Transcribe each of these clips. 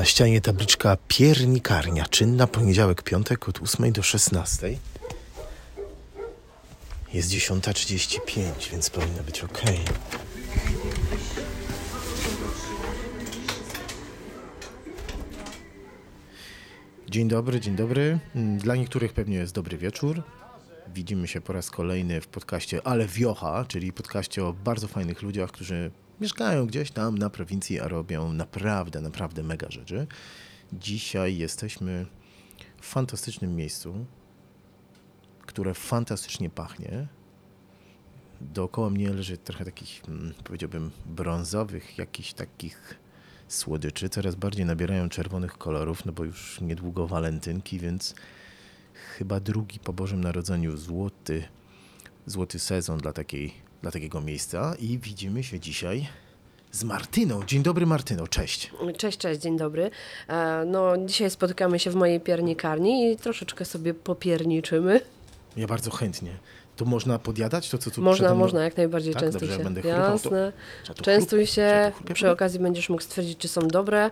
Na ścianie tabliczka piernikarnia, czynna poniedziałek, piątek od 8 do 16. Jest 10.35, więc powinno być ok. Dzień dobry, dzień dobry. Dla niektórych pewnie jest dobry wieczór. Widzimy się po raz kolejny w podcaście Ale Wiocha, czyli podcaście o bardzo fajnych ludziach, którzy mieszkają gdzieś tam na prowincji, a robią naprawdę, naprawdę mega rzeczy. Dzisiaj jesteśmy w fantastycznym miejscu, które fantastycznie pachnie. Dookoła mnie leży trochę takich, mm, powiedziałbym, brązowych, jakichś takich słodyczy. Coraz bardziej nabierają czerwonych kolorów, no bo już niedługo walentynki, więc chyba drugi po Bożym Narodzeniu złoty, złoty sezon dla, takiej, dla takiego miejsca. I widzimy się dzisiaj z Martyną. Dzień dobry Martyno, cześć. Cześć, cześć, dzień dobry. E, No, dzisiaj spotykamy się w mojej piernikarni i troszeczkę sobie popierniczymy. Ja bardzo chętnie. To można podjadać to, co tu Można, można, jak najbardziej Tak? częstuj Dobrze, ja się. będę chrupał, to- Jasne. Trzeba tu Częstuj chrup- trzeba się, przy okazji będziesz mógł stwierdzić, czy są dobre,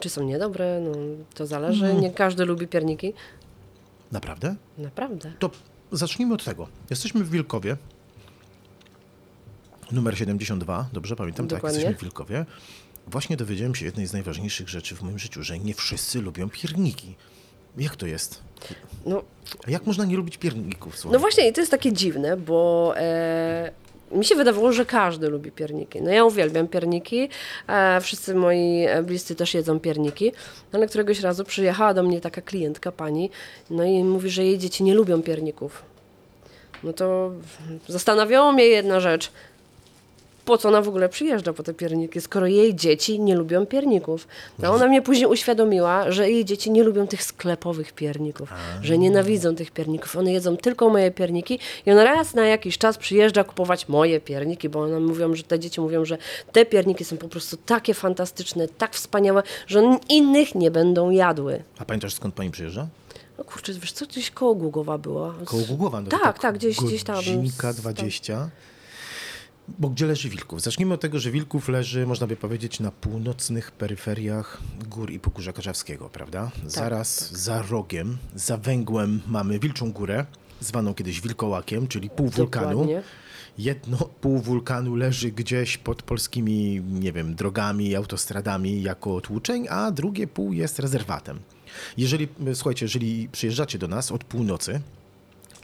czy są niedobre, no to zależy. Mm. Nie każdy lubi pierniki. Naprawdę? Naprawdę. To zacznijmy od tego. Jesteśmy w Wilkowie. Numer 72, dobrze pamiętam? Dokładnie. Tak, jesteśmy w Wilkowie. Właśnie dowiedziałem się jednej z najważniejszych rzeczy w moim życiu, że nie wszyscy lubią pierniki. Jak to jest? No, jak można nie lubić pierników? Słuchaj? no właśnie, i to jest takie dziwne, bo e, mi się wydawało, że każdy lubi pierniki. No ja uwielbiam pierniki, e, wszyscy moi e, bliscy też jedzą pierniki, ale któregoś razu przyjechała do mnie taka klientka, pani, no i mówi, że jej dzieci nie lubią pierników. No to zastanawiało mnie jedna rzecz. Po co ona w ogóle przyjeżdża po te pierniki, skoro jej dzieci nie lubią pierników? No ona mnie później uświadomiła, że jej dzieci nie lubią tych sklepowych pierników, że nienawidzą tych pierników. One jedzą tylko moje pierniki i ona raz na jakiś czas przyjeżdża kupować moje pierniki, bo one mówią, że te dzieci mówią, że te pierniki są po prostu takie fantastyczne, tak wspaniałe, że one innych nie będą jadły. A pamiętasz skąd pani przyjeżdża? No kurczę, wiesz co, gdzieś koło Gługowa była. Koło Głogowa. No to Tak, tak, gdzieś- gdzieś tam. Godzinka 20. Bo gdzie leży Wilków? Zacznijmy od tego, że Wilków leży, można by powiedzieć, na północnych peryferiach gór i Pogórza Karzawskiego, prawda? Tak, Zaraz za rogiem, za węgłem mamy Wilczą Górę, zwaną kiedyś Wilkołakiem, czyli pół wulkanu. Dokładnie. Jedno pół wulkanu leży gdzieś pod polskimi, nie wiem, drogami, autostradami jako tłuczeń, a drugie pół jest rezerwatem. Jeżeli, słuchajcie, jeżeli przyjeżdżacie do nas od północy,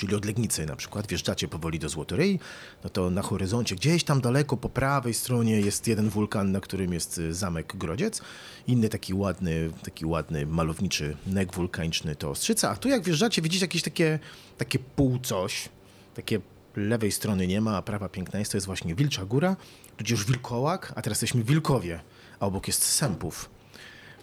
czyli od Legnicy na przykład, wjeżdżacie powoli do Złotoryi, no to na horyzoncie gdzieś tam daleko po prawej stronie jest jeden wulkan, na którym jest y, zamek Grodziec, inny taki ładny, taki ładny malowniczy nek wulkaniczny to Ostrzyca, a tu jak wjeżdżacie widzicie jakieś takie, takie pół coś, takie lewej strony nie ma, a prawa piękna jest, to jest właśnie Wilcza Góra, tudzież Wilkołak, a teraz jesteśmy Wilkowie, a obok jest Sępów.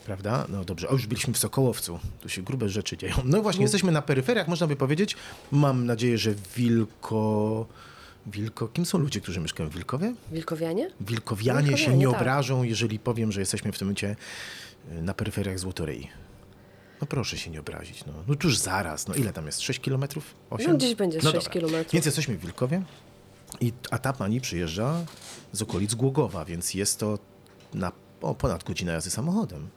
Prawda? No dobrze, a już byliśmy w Sokołowcu. Tu się grube rzeczy dzieją. No właśnie, jesteśmy na peryferiach, można by powiedzieć. Mam nadzieję, że Wilko... Wilko... Kim są ludzie, którzy mieszkają w Wilkowie? Wilkowianie? Wilkowianie, się Wilkowianie, nie tak. obrażą, jeżeli powiem, że jesteśmy w tym momencie y, na peryferiach Złotoryi. No proszę się nie obrazić. No, no tuż zaraz. No ile tam jest? 6 kilometrów? 8? No, gdzieś będzie 6 dobra. kilometrów. Więc jesteśmy w Wilkowie, i, a ta pani przyjeżdża z okolic Głogowa, więc jest to na o, ponad godzinę jazdy samochodem.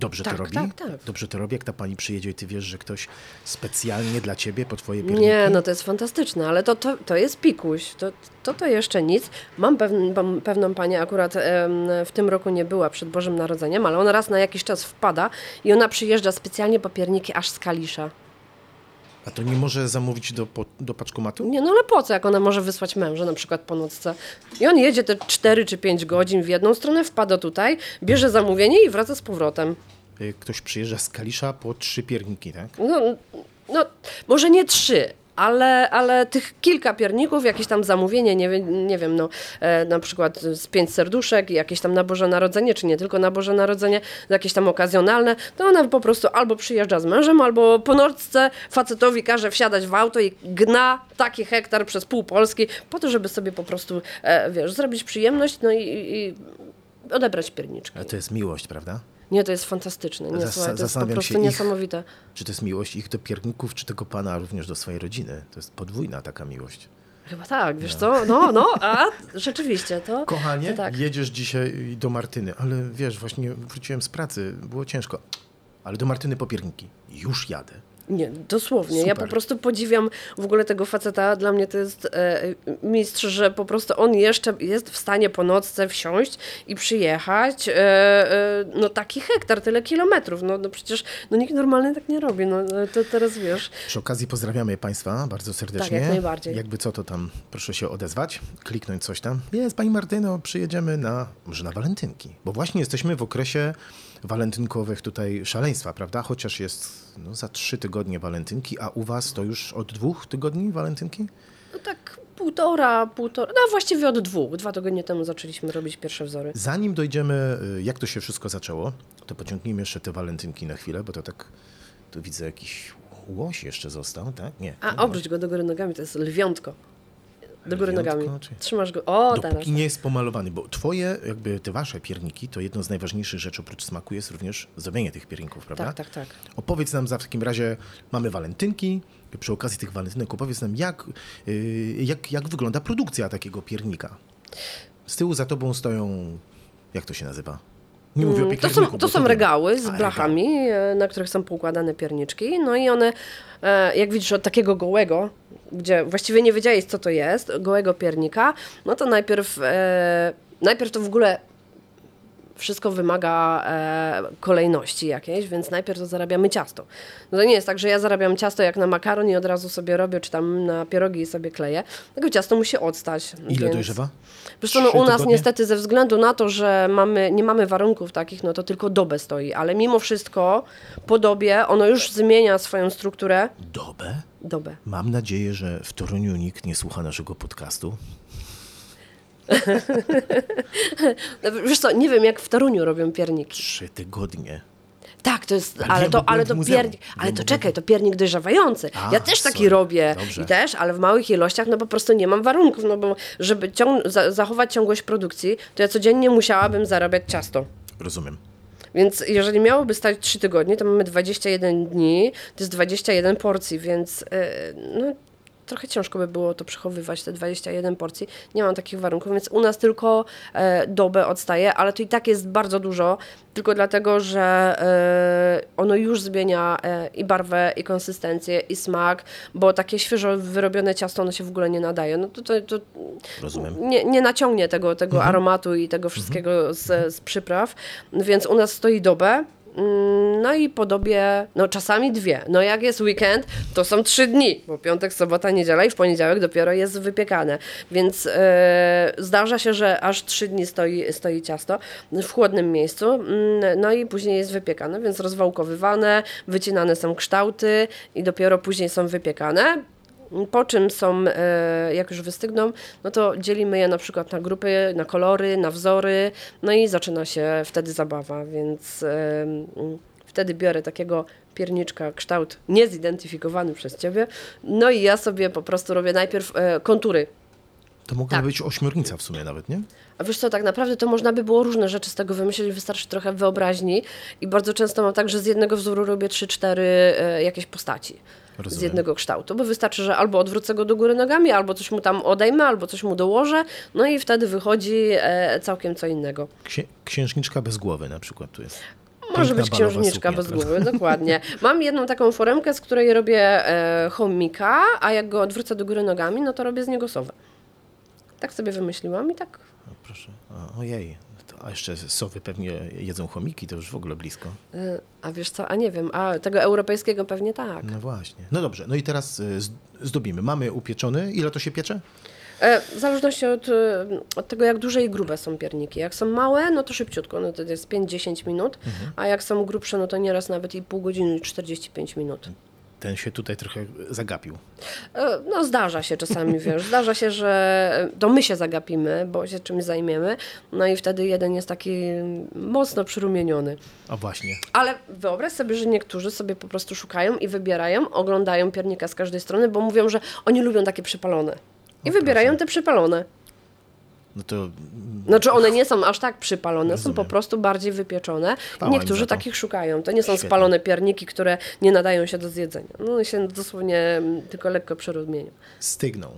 Dobrze Tak, to robi? tak, tak. Dobrze to robi, jak ta pani przyjedzie i ty wiesz, że ktoś specjalnie dla ciebie po twoje pierniki? Nie, no to jest fantastyczne, ale to, to, to jest pikuś, to, to to jeszcze nic. Mam pewn, mam pewną panię, akurat w tym roku nie była przed Bożym Narodzeniem, ale ona raz na jakiś czas wpada i ona przyjeżdża specjalnie po pierniki aż z Kalisza. A to nie może zamówić do, do paczkomatu? Nie, no ale po co, jak ona może wysłać męża na przykład po nocce? I on jedzie te 4 czy 5 godzin w jedną stronę, wpada tutaj, bierze zamówienie i wraca z powrotem. Y, Ktoś przyjeżdża z Kalisza po trzy pierniki, tak? No, no może nie trzy, ale, ale tych kilka pierników, jakieś tam zamówienie, nie, nie wiem, no e, na przykład z pięć serduszek, jakieś tam na Boże Narodzenie, czy nie tylko na Boże Narodzenie, jakieś tam okazjonalne, to ona po prostu albo przyjeżdża z mężem, albo po nocce facetowi każe wsiadać w auto i gna taki hektar przez pół Polski, po to, żeby sobie po prostu, e, wiesz, zrobić przyjemność, no i, i, i odebrać pierniczki. Ale to jest miłość, prawda? Nie, to jest fantastyczne. Nie, Zas- słuchaj, to jest po prostu ich- niesamowite. Czy to jest miłość ich do pierników, czy tego pana również do swojej rodziny? To jest podwójna taka miłość. Chyba tak, wiesz co? No, no, a rzeczywiście to. Kochanie, to tak. jedziesz dzisiaj do Martyny, ale wiesz, właśnie wróciłem z pracy, było ciężko. Ale do Martyny po pierniki. Już jadę. Nie, dosłownie. Ja Super. po prostu podziwiam w ogóle tego faceta. Dla mnie to jest e, mistrz, że po prostu on jeszcze jest w stanie po nocce wsiąść i przyjechać. E, e, no taki hektar, tyle kilometrów. No, no przecież no, nikt normalny tak nie robi. No, no, to teraz wiesz. Przy okazji pozdrawiamy Państwa bardzo serdecznie. Tak, jak najbardziej. Jakby co, to tam proszę się odezwać, kliknąć coś tam. Jest Pani Martyno, przyjedziemy na, może na walentynki. Bo właśnie jesteśmy w okresie walentynkowych tutaj szaleństwa, prawda? Chociaż jest no, za trzy tygodnie walentynki, a u Was to już od dwóch tygodni walentynki? No tak półtora, półtora, no właściwie od dwóch. Dwa tygodnie temu zaczęliśmy robić pierwsze wzory. Zanim dojdziemy, y, jak to się wszystko zaczęło, to pociągnijmy jeszcze te walentynki na chwilę, bo to tak, tu widzę jakiś łoś jeszcze został, tak? Nie. A obróć go do góry nogami, to jest lwiątko. Do góry nogami. czy- Trzymasz go. O, teraz. Dopóki nie jest pomalowany, bo twoje, jakby te wasze pierniki, to jedno z najważniejszych rzeczy oprócz smaku jest również zdobienie tych pierników, prawda? Tak, tak, tak. Opowiedz nam za w takim razie, mamy walentynki, przy okazji tych walentynek opowiedz nam, jak, yy, jak, jak wygląda produkcja takiego piernika. Z tyłu za tobą stoją, jak to się nazywa? Nie mówię o Mm, To są, to są regały z blachami, e, na których są poukładane pierniczki. No i one, e, jak widzisz, od takiego gołego, gdzie właściwie nie wiedziałeś, co to jest, gołego piernika, no to najpierw, e, najpierw to w ogóle wszystko wymaga e, kolejności jakiejś, więc najpierw to zarabiamy ciasto. No to nie jest tak, że ja zarabiam ciasto jak na makaron i od razu sobie robię, czy tam na pierogi sobie kleję. Tego ciasto musi odstać. Ile więc... dojrzewa? Co, no u nas tygodnie? niestety ze względu na to, że mamy, nie mamy warunków takich, no to tylko dobę stoi, ale mimo wszystko po dobie ono już zmienia swoją strukturę. Dobę? Dobę. Mam nadzieję, że w Toruniu nikt nie słucha naszego podcastu. Wiesz co, nie wiem jak w Toruniu robią pierniki. Trzy tygodnie. Tak, to jest, Ale ale to, ale to piernik, ale to czekaj, to piernik dojrzewający. A, ja też taki sorry. robię Dobrze. i też, ale w małych ilościach, no po prostu nie mam warunków, no bo żeby ciąg- za- zachować ciągłość produkcji, to ja codziennie musiałabym zarabiać ciasto. Rozumiem. Więc jeżeli miałoby stać 3 tygodnie, to mamy 21 dni, to jest 21 porcji, więc yy, no, trochę ciężko by było to przechowywać, te 21 porcji. Nie mam takich warunków, więc u nas tylko e, dobę odstaje, ale to i tak jest bardzo dużo, tylko dlatego, że e, ono już zmienia e, i barwę, i konsystencję, i smak, bo takie świeżo wyrobione ciasto, ono się w ogóle nie nadaje. No to, to, to Rozumiem. nie, nie naciągnie tego, tego Mhm. aromatu i tego wszystkiego z, z przypraw, więc u nas stoi dobę. Mm, No i po dobie, no czasami dwie. No jak jest weekend, to są trzy dni, bo piątek, sobota, niedziela i w poniedziałek dopiero jest wypiekane. Więc e, zdarza się, że aż trzy dni stoi, stoi ciasto w chłodnym miejscu. Mm, No i później jest wypiekane, więc rozwałkowywane, wycinane są kształty i dopiero później są wypiekane. Po czym są, e, jak już wystygną, no to dzielimy je na przykład na grupy, na kolory, na wzory, no i zaczyna się wtedy zabawa, więc wtedy biorę takiego pierniczka, kształt niezidentyfikowany przez Ciebie, no i ja sobie po prostu robię najpierw e, kontury. To mogła Tak. być ośmiornica w sumie nawet, nie? A wiesz co, tak naprawdę to można by było różne rzeczy z tego wymyślić, wystarczy trochę wyobraźni i bardzo często mam tak, że z jednego wzoru robię 3-4 e, jakieś postaci. Z Rozumiem. jednego kształtu, bo wystarczy, że albo odwrócę go do góry nogami, albo coś mu tam odejmę, albo coś mu dołożę, no i wtedy wychodzi e, całkiem co innego. Księ księżniczka bez głowy na przykład tu jest. Może być księżniczka bez głowy, dokładnie. Mam jedną taką foremkę, z której robię e, chomika, a jak go odwrócę do góry nogami, no to robię z niego sowę. Tak sobie wymyśliłam i tak O, proszę. O, ojej. A jeszcze sowy pewnie jedzą chomiki, to już w ogóle blisko. e, A wiesz co, a nie wiem, a tego europejskiego pewnie tak. No właśnie. No dobrze, no i teraz z- zdobimy. Mamy upieczony. Ile to się piecze? E, W zależności od, e, od tego, jak duże i grube są pierniki. Jak są małe, no to szybciutko, no to jest 5-10 minut, a jak są grubsze, no to nieraz nawet i pół godziny, i 45 minut. Ten się tutaj trochę zagapił. E, No zdarza się czasami, wiesz, zdarza się, że to my się zagapimy, bo się czymś zajmiemy, no i wtedy jeden jest taki mocno przyrumieniony. A właśnie. Ale wyobraź sobie, że niektórzy sobie po prostu szukają i wybierają, oglądają piernika z każdej strony, bo mówią, że oni lubią takie przypalone. I O, wybierają proszę. te przypalone. No to Znaczy one nie są aż tak przypalone, są po Rozumiem. prostu bardziej wypieczone. Chwała niektórzy takich szukają. To nie są Świetnie. spalone pierniki, które nie nadają się do zjedzenia. No się dosłownie mm, tylko lekko przerumienią. stygną.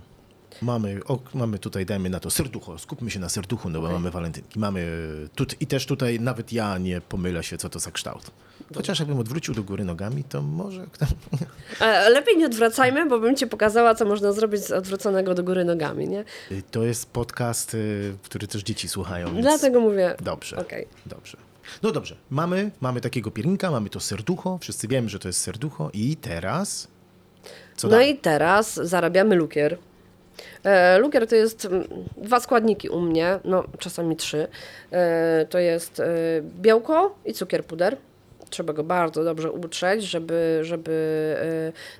Mamy, o, mamy tutaj, dajmy na to serducho, skupmy się na serduchu, no bo mamy walentynki. Mamy tu, i też tutaj nawet ja nie pomylę się, co to za kształt. Chociaż jakbym odwrócił do góry nogami, to może... E, Lepiej nie odwracajmy, bo bym ci pokazała, co można zrobić z odwróconego do góry nogami, nie? To jest podcast, y, który też dzieci słuchają, więc... Dlatego mówię. Dobrze, Okej. dobrze. No dobrze, mamy, mamy takiego piernika, mamy to serducho, wszyscy wiemy, że to jest serducho i teraz... Co No dalej? i teraz zarabiamy lukier. E, lukier to jest mm, dwa składniki u mnie, no czasami trzy. E, to jest e, białko i cukier puder. Trzeba go bardzo dobrze utrzeć, żeby, żeby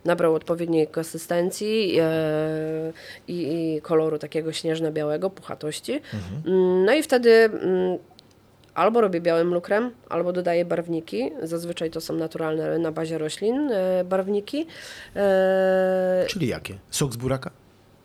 nabrał odpowiedniej konsystencji i, i koloru takiego śnieżno-białego, puchatości. Mm, No i wtedy mm, albo robię białym lukrem, albo dodaję barwniki. Zazwyczaj to są naturalne na bazie roślin barwniki. Czyli jakie? Sok z buraka?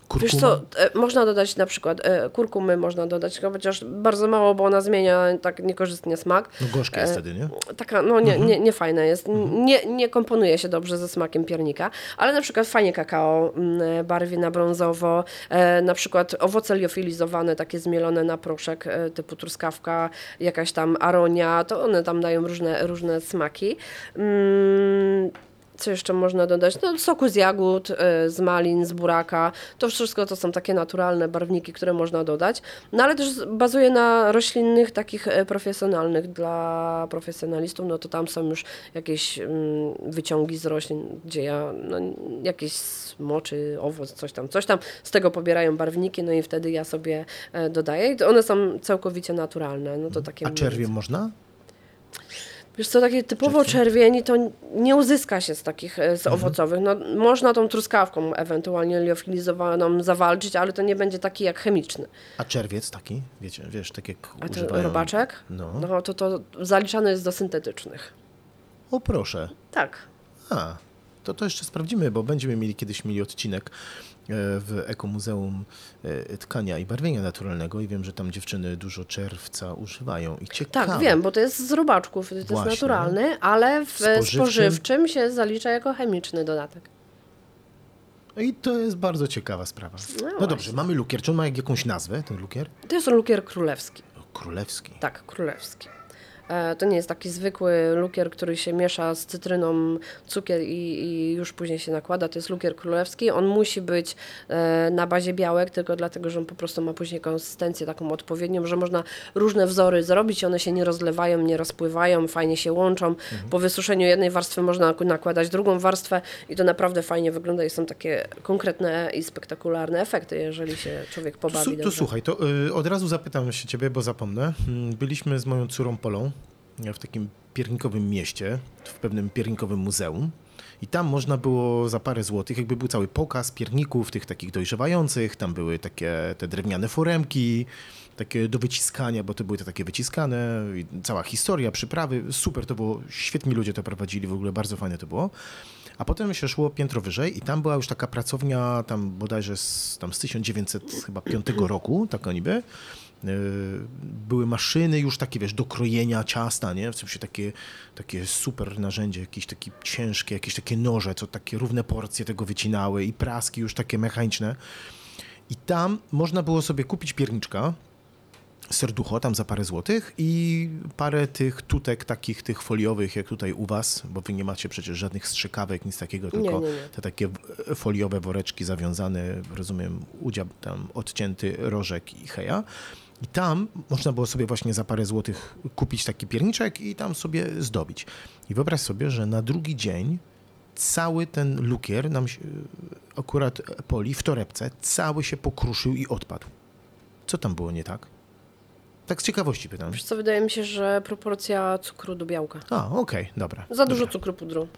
Kurkuma? Wiesz co, e, można dodać na przykład e, kurkumy, można dodać, chociaż bardzo mało, bo ona zmienia tak niekorzystnie smak. No gorzkie jest wtedy, nie? Taka, no nie, Mhm. nie, nie fajna jest, nie, nie komponuje się dobrze ze smakiem piernika, ale na przykład fajnie kakao mm, barwi na brązowo, e, na przykład owoce liofilizowane, takie zmielone na proszek, e, typu truskawka, jakaś tam aronia, to one tam dają różne, różne smaki. Mm, co jeszcze można dodać? No, soku z jagód, e, z malin, z buraka. To wszystko to są takie naturalne barwniki, które można dodać. No ale też bazuje na roślinnych, takich e, profesjonalnych dla profesjonalistów. No to tam są już jakieś mm, wyciągi z roślin, gdzie ja no, jakieś smoczy, owoc, coś tam, coś tam. Z tego pobierają barwniki, no i wtedy ja sobie e, dodaję. I one są całkowicie naturalne. No to takie A czerwie można? Wiesz co, takie typowo czerwieni to nie uzyska się z takich, e, z Mhm. owocowych. No, można tą truskawką ewentualnie liofilizowaną zawalczyć, ale to nie będzie taki jak chemiczny. A czerwiec taki, wiecie, wiesz, tak jak A ten używają... robaczek? No. no to, to zaliczane jest do syntetycznych. O proszę. Tak. A, to to jeszcze sprawdzimy, bo będziemy mieli kiedyś mieli odcinek w Ekomuzeum e, Tkania i Barwienia Naturalnego i wiem, że tam dziewczyny dużo czerwca używają i ciekawe. Tak, wiem, bo to jest z robaczków, to jest Właśnie. naturalny, ale w Spożywczym? spożywczym? się zalicza jako chemiczny dodatek. I to jest bardzo ciekawa sprawa. No No, dobrze, mamy lukier. Czy on ma jak- jakąś nazwę, ten lukier? To jest lukier królewski. Królewski. Tak, królewski. E, To nie jest taki zwykły lukier, który się miesza z cytryną, cukier i, i już później się nakłada. To jest lukier królewski. On musi być e, na bazie białek, tylko dlatego, że on po prostu ma później konsystencję taką odpowiednią, że można różne wzory zrobić, one się nie rozlewają, nie rozpływają, fajnie się łączą. Po wysuszeniu jednej warstwy można nakładać drugą warstwę i to naprawdę fajnie wygląda i są takie konkretne i spektakularne efekty, jeżeli się człowiek pobawi to dobrze. słuchaj, to y, od razu zapytam się ciebie, bo zapomnę. Mm, Byliśmy z moją córą Polą w takim piernikowym mieście, w pewnym piernikowym muzeum. I tam można było za parę złotych, jakby był cały pokaz pierników, tych takich dojrzewających, tam były takie te drewniane foremki, takie do wyciskania, bo to były te takie wyciskane, cała historia, przyprawy, super to było, świetni ludzie to prowadzili, w ogóle bardzo fajne to było. A potem się szło piętro wyżej i tam była już taka pracownia, tam bodajże z, tam z 1905 roku, taka niby. Yy, Były maszyny już takie, wiesz, do krojenia ciasta, nie? W sensie takie, takie super narzędzie, jakieś takie ciężkie, jakieś takie noże, co takie równe porcje tego wycinały i praski już takie mechaniczne. I tam można było sobie kupić pierniczka, serducho tam za parę złotych i parę tych tutek takich tych foliowych jak tutaj u was, bo wy nie macie przecież żadnych strzykawek, nic takiego, tylko nie, nie. te takie w- foliowe woreczki zawiązane, rozumiem, udział tam odcięty rożek i heja. I tam można było sobie właśnie za parę złotych kupić taki pierniczek i tam sobie zdobić. I wyobraź sobie, że na drugi dzień cały ten lukier nam się, akurat poli w torebce, cały się pokruszył i odpadł. Co tam było nie tak? Tak z ciekawości pytam. Wiesz co, wydaje mi się, że proporcja cukru do białka. A, okej, dobra. Za dużo dobra. cukru pudru.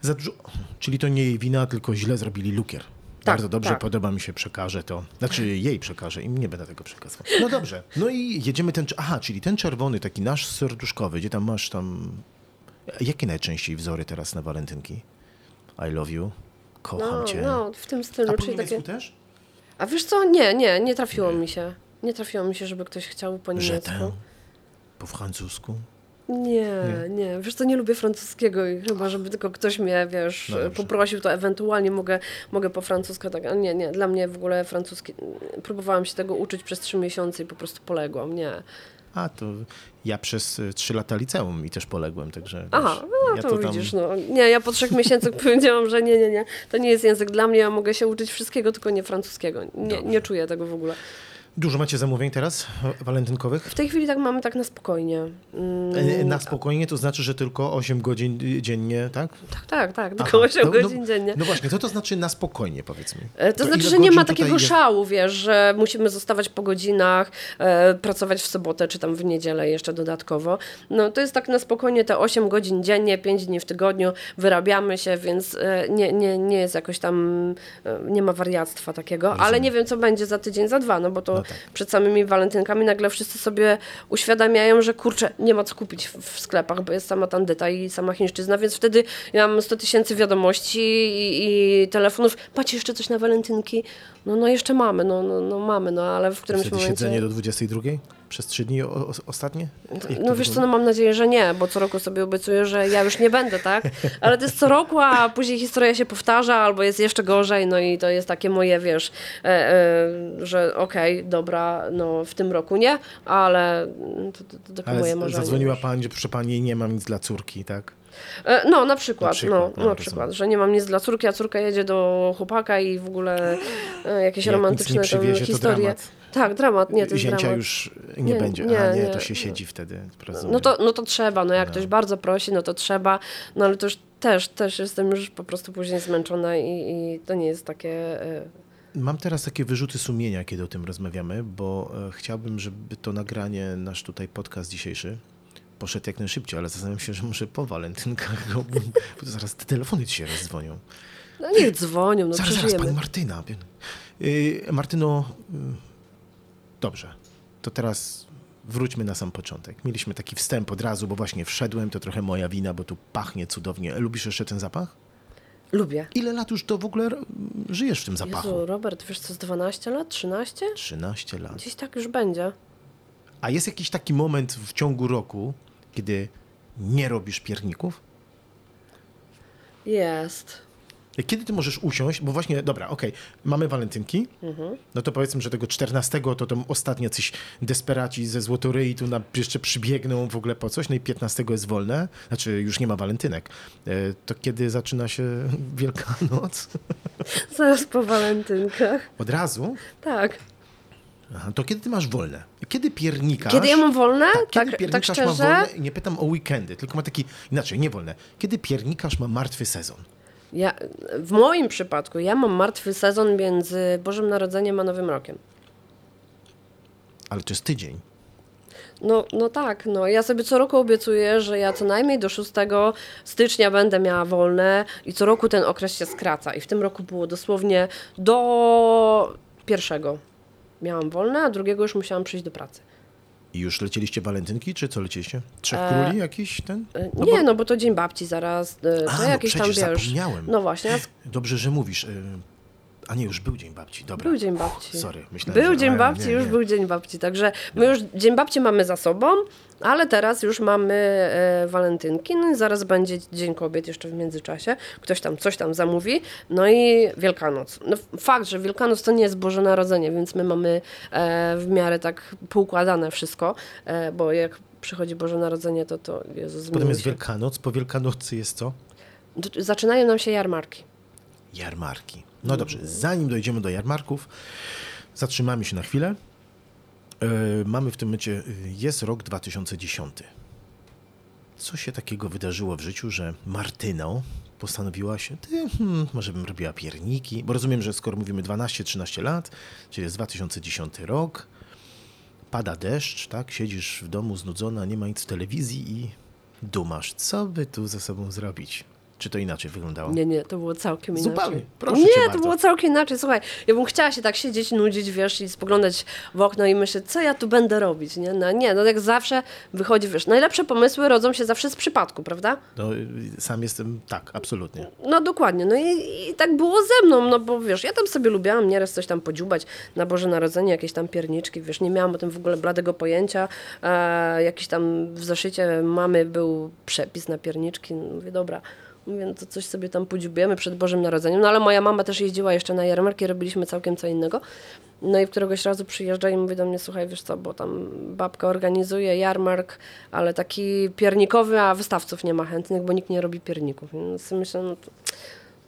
Za dużo. Czyli to nie jej wina, tylko źle zrobili lukier. Bardzo dobrze, tak. podoba mi się, przekażę to. Znaczy jej przekażę i nie będę tego przekazywał. No dobrze. No i jedziemy ten... Aha, czyli ten czerwony, taki nasz serduszkowy, gdzie tam masz tam... Jakie najczęściej wzory teraz na walentynki? I love you. Kocham No, cię. no, w tym A stylu, po czyli takie... też? A wiesz co, nie, nie, nie trafiło mi się. Nie trafiło mi się, żeby ktoś chciał po niemiecku. tę. Po francusku? Nie, nie, Wiesz co, nie lubię francuskiego i chyba, żeby tylko ktoś mnie, wiesz, No poprosił, to ewentualnie mogę, mogę po francusku tak, ale nie, nie, dla mnie w ogóle francuski, próbowałam się tego uczyć przez trzy miesiące i po prostu poległam, nie. A, to ja przez y, trzy lata liceum i też poległem, także Aha, wiesz, no ja to, widzisz, no. Nie, ja po trzech miesiącach powiedziałam, że nie, nie, nie, to nie jest język dla mnie, ja mogę się uczyć wszystkiego, tylko nie francuskiego. Nie, nie czuję tego w ogóle. Dużo macie zamówień teraz e, walentynkowych? W tej chwili tak mamy tak na spokojnie. Mm, E, Na spokojnie to znaczy, że tylko 8 godzin dziennie, tak? tak, tak, tak, Aha, tylko 8 no- no- godzin dziennie. No właśnie, co to znaczy na spokojnie, powiedz mi? E, To, znaczy, ile że nie ma takiego jest? szału, wiesz, że musimy zostawać po godzinach, e, pracować w sobotę czy tam w niedzielę jeszcze dodatkowo. No to jest tak na spokojnie te 8 godzin dziennie, 5 dni w tygodniu, wyrabiamy się, więc e, nie, nie, nie jest jakoś tam, e, nie ma wariactwa takiego, ale nie wiem co będzie za tydzień, za dwa, no bo to No tak. przed samymi walentynkami nagle wszyscy sobie uświadamiają, że kurczę, nie ma co kupić w, w sklepach, bo jest sama tandyta i sama chińszczyzna, więc wtedy ja mam 100 tysięcy wiadomości i, i telefonów. Macie jeszcze coś na walentynki? No, no jeszcze mamy, no, no, no mamy, no ale w którymś Wtedy momencie... siedzenie do 22? Przez 3 dni o, o, ostatnie? Jak No wiesz co, no mam nadzieję, że nie, bo co roku sobie obiecuję, że ja już nie będę, tak? Ale to jest co roku, a później historia się powtarza, albo jest jeszcze gorzej, no i to jest takie moje, wiesz, e, e, że okej, dobra, no w tym roku nie, ale to, to, to takie Ale moje marzenie. zadzwoniła pani, że proszę pani, nie mam nic dla córki, tak? E, No, na przykład, Na przykład, no, no, na przykład, że nie mam nic dla córki, a córka jedzie do chłopaka i w ogóle e, jakieś Jak nic romantyczne nie tam przywiezie, to historie. dramat. Tak, dramat, nie, to jest Zięcia dramat. już nie, Nie, będzie. nie, A nie, nie. to się siedzi wtedy. rozumiem. No to, no to trzeba, no jak ktoś bardzo prosi, no to trzeba, no ale to już też, też jestem już po prostu później zmęczona i, i to nie jest takie... e, Mam teraz takie wyrzuty sumienia, kiedy o tym rozmawiamy, bo e, chciałbym, żeby to nagranie, nasz tutaj podcast dzisiejszy, poszedł jak najszybciej, ale zastanawiam się, że może po walentynkach, bo, bo to zaraz te telefony ci się rozdzwonią. No niech dzwonią, no zaraz, zaraz, przeżyjemy. pani Martyna. Yy, Martyno, yy, dobrze, to teraz wróćmy na sam początek. Mieliśmy taki wstęp od razu, bo właśnie wszedłem, to trochę moja wina, bo tu pachnie cudownie. Lubisz jeszcze ten zapach? Lubię. Ile lat już to w ogóle żyjesz w tym zapachu? Jezu, Robert, wiesz co, z 12 lat, 13? 13 lat. Gdzieś tak już będzie. A jest jakiś taki moment w ciągu roku, kiedy nie robisz pierników? Jest. Kiedy ty możesz usiąść, bo właśnie, dobra, okej, mamy walentynki, no to powiedzmy, że tego 14 to tam ostatnio coś desperaci ze Złotoryi tu na, jeszcze przybiegną w ogóle po coś, no i 15 jest wolne, znaczy już nie ma walentynek. E, To kiedy zaczyna się Wielkanoc? Zaraz po walentynkach. Od razu? Tak. Aha, to kiedy ty masz wolne? Kiedy piernikasz? Kiedy ja mam wolne? Tak, kiedy Tak, tak piernikarz ma wolne? Nie pytam o weekendy, tylko ma taki, inaczej, nie wolne. Kiedy piernikarz ma martwy sezon? Ja, w moim przypadku ja mam martwy sezon między Bożym Narodzeniem a Nowym Rokiem. Ale to jest tydzień. No, no tak, no. Ja sobie co roku obiecuję, że ja co najmniej do 6 stycznia będę miała wolne i co roku ten okres się skraca. I w tym roku było dosłownie do pierwszego miałam wolne, a drugiego już musiałam przyjść do pracy. I już lecieliście walentynki, czy co lecieliście? Trzech E, króli jakiś ten? E, No nie, bo- no bo to Dzień Babci zaraz, e, to A, no jakieś tam, wiesz... zapomniałem. No właśnie, Dobrze, że mówisz. A nie, już był Dzień Babci, dobra. był Dzień Babci. Sorry, myślałem, Był że- Dzień Babci, nie, już nie. był Dzień Babci, także my już Dzień Babci mamy za sobą, ale teraz już mamy e, walentynki, no i zaraz będzie Dzień Kobiet jeszcze w międzyczasie, ktoś tam coś tam zamówi, no i Wielkanoc. No, fakt, że Wielkanoc to nie jest Boże Narodzenie, więc my mamy e, w miarę tak poukładane wszystko, e, bo jak przychodzi Boże Narodzenie, to to Jezus Potem jest się. Wielkanoc, po Wielkanocy jest co? Zaczynają nam się jarmarki. Jarmarki. No dobrze, zanim dojdziemy do jarmarków, zatrzymamy się na chwilę. E, mamy w tym momencie, y, jest rok 2010. Co się takiego wydarzyło w życiu, że Martyno postanowiła się, ty, hmm, może bym robiła pierniki, bo rozumiem, że skoro mówimy 12-13 lat, czyli jest 2010 rok, pada deszcz, tak, siedzisz w domu znudzona, nie ma nic w telewizji i dumasz, co by tu ze sobą zrobić. Czy to inaczej wyglądało? Nie, nie, to było całkiem Zupełnie. inaczej. Proszę nie, to bardzo. było całkiem inaczej. Słuchaj, ja bym chciała się tak siedzieć, nudzić, wiesz, i spoglądać w okno i myśleć, co ja tu będę robić, nie? No nie, no jak zawsze wychodzi, wiesz, najlepsze pomysły rodzą się zawsze z przypadku, prawda? No, sam jestem, tak, absolutnie. No dokładnie, no i, i tak było ze mną, no bo wiesz, ja tam sobie lubiłam nieraz coś tam podziubać na Boże Narodzenie, jakieś tam pierniczki, wiesz, nie miałam o tym w ogóle bladego pojęcia, e, jakiś tam w zeszycie mamy był przepis na pierniczki, no mówię, dobra, mówię, no to coś sobie tam podziubiemy przed Bożym Narodzeniem, no ale moja mama też jeździła jeszcze na jarmarki, robiliśmy całkiem co innego, no i któregoś razu przyjeżdża i mówi do mnie, słuchaj, wiesz co, bo tam babka organizuje jarmark, ale taki piernikowy, a wystawców nie ma chętnych, bo nikt nie robi pierników. Więc myślę, no to,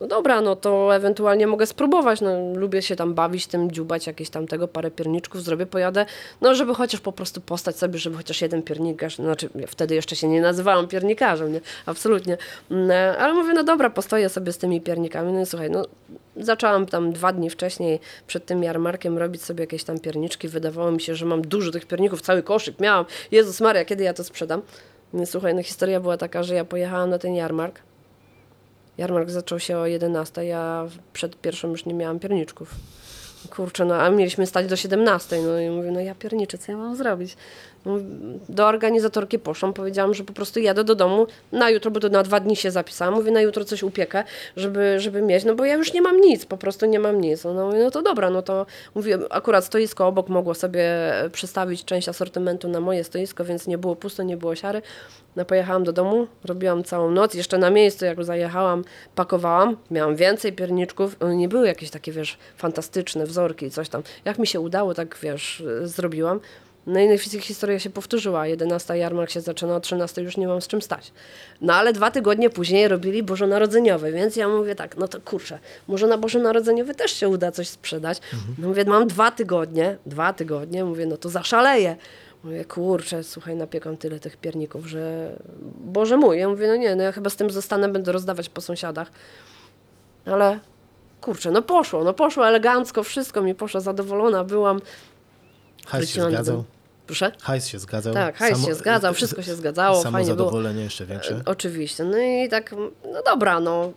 no dobra, no to ewentualnie mogę spróbować, no lubię się tam bawić tym, dziubać jakieś tam tego, parę pierniczków zrobię, pojadę, no żeby chociaż po prostu postać sobie, żeby chociaż jeden piernikarz, znaczy ja wtedy jeszcze się nie nazywałam piernikarzem, nie, absolutnie, Mm, ale mówię, no dobra, postoję sobie z tymi piernikami, no i słuchaj, no zaczęłam tam dwa dni wcześniej przed tym jarmarkiem robić sobie jakieś tam pierniczki, wydawało mi się, że mam dużo tych pierników, cały koszyk miałam, Jezus Maria, kiedy ja to sprzedam? No słuchaj, no historia była taka, że ja pojechałam na ten jarmark, Jarmark zaczął się o 11, ja przed pierwszą już nie miałam pierniczków. Kurczę, no a mieliśmy stać do 17. No i mówię, no ja pierniczę, co ja mam zrobić? Do organizatorki poszłam, powiedziałam, że po prostu jadę do domu na jutro, bo to na dwa dni się zapisałam. Mówię, na jutro coś upiekę, żeby, żeby mieć, no bo ja już nie mam nic, po prostu nie mam nic. No, mówię, no to dobra, no to mówię, akurat stoisko obok mogło sobie przestawić część asortymentu na moje stoisko, więc nie było pusto, nie było siary. No pojechałam do domu, robiłam całą noc, jeszcze na miejscu jak zajechałam, pakowałam, miałam więcej pierniczków, one nie były jakieś takie, wiesz, fantastyczne wzorki i coś tam. Jak mi się udało, tak, wiesz, zrobiłam. No i historia się powtórzyła. 11 jarmark się zaczyna, o 13 już nie mam z czym stać. No ale dwa tygodnie później robili Bożonarodzeniowy, więc ja mówię tak, no to kurczę, może na Bożonarodzeniowy też się uda coś sprzedać. No mówię, mam dwa tygodnie, dwa tygodnie, mówię, no to zaszaleję. Mówię, kurczę, słuchaj, napiekam tyle tych pierników, że Boże mój. Ja mówię, no nie, no ja chyba z tym zostanę, będę rozdawać po sąsiadach. Ale kurczę, no poszło, no poszło elegancko, wszystko mi poszło, zadowolona byłam. Hajs się zgadzał. Proszę? Hajs się zgadzał. Tak, hajs się zgadzał, wszystko się zgadzało, Samo fajnie było. zadowolenie jeszcze większe. E, Oczywiście. No i tak, no dobra, no.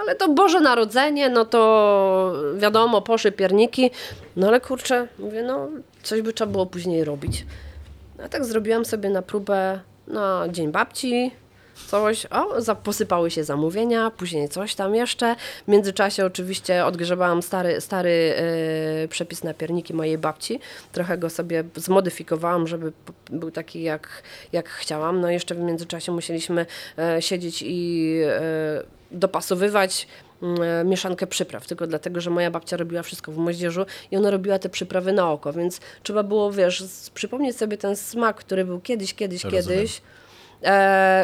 Ale to Boże Narodzenie, no to wiadomo, poszły pierniki. No ale kurczę, mówię, no coś by trzeba było później robić. No tak zrobiłam sobie na próbę na Dzień Babci, coś, o, posypały się zamówienia, później coś tam jeszcze. W międzyczasie oczywiście odgrzebałam stary, stary e, przepis na pierniki mojej babci. Trochę go sobie zmodyfikowałam, żeby był taki jak, jak chciałam. No jeszcze w międzyczasie musieliśmy e, siedzieć i e, dopasowywać mm, mieszankę przypraw, tylko dlatego, że moja babcia robiła wszystko w moździerzu i ona robiła te przyprawy na oko, więc trzeba było, wiesz, przypomnieć sobie ten smak, który był kiedyś, kiedyś, Rozumiem. kiedyś,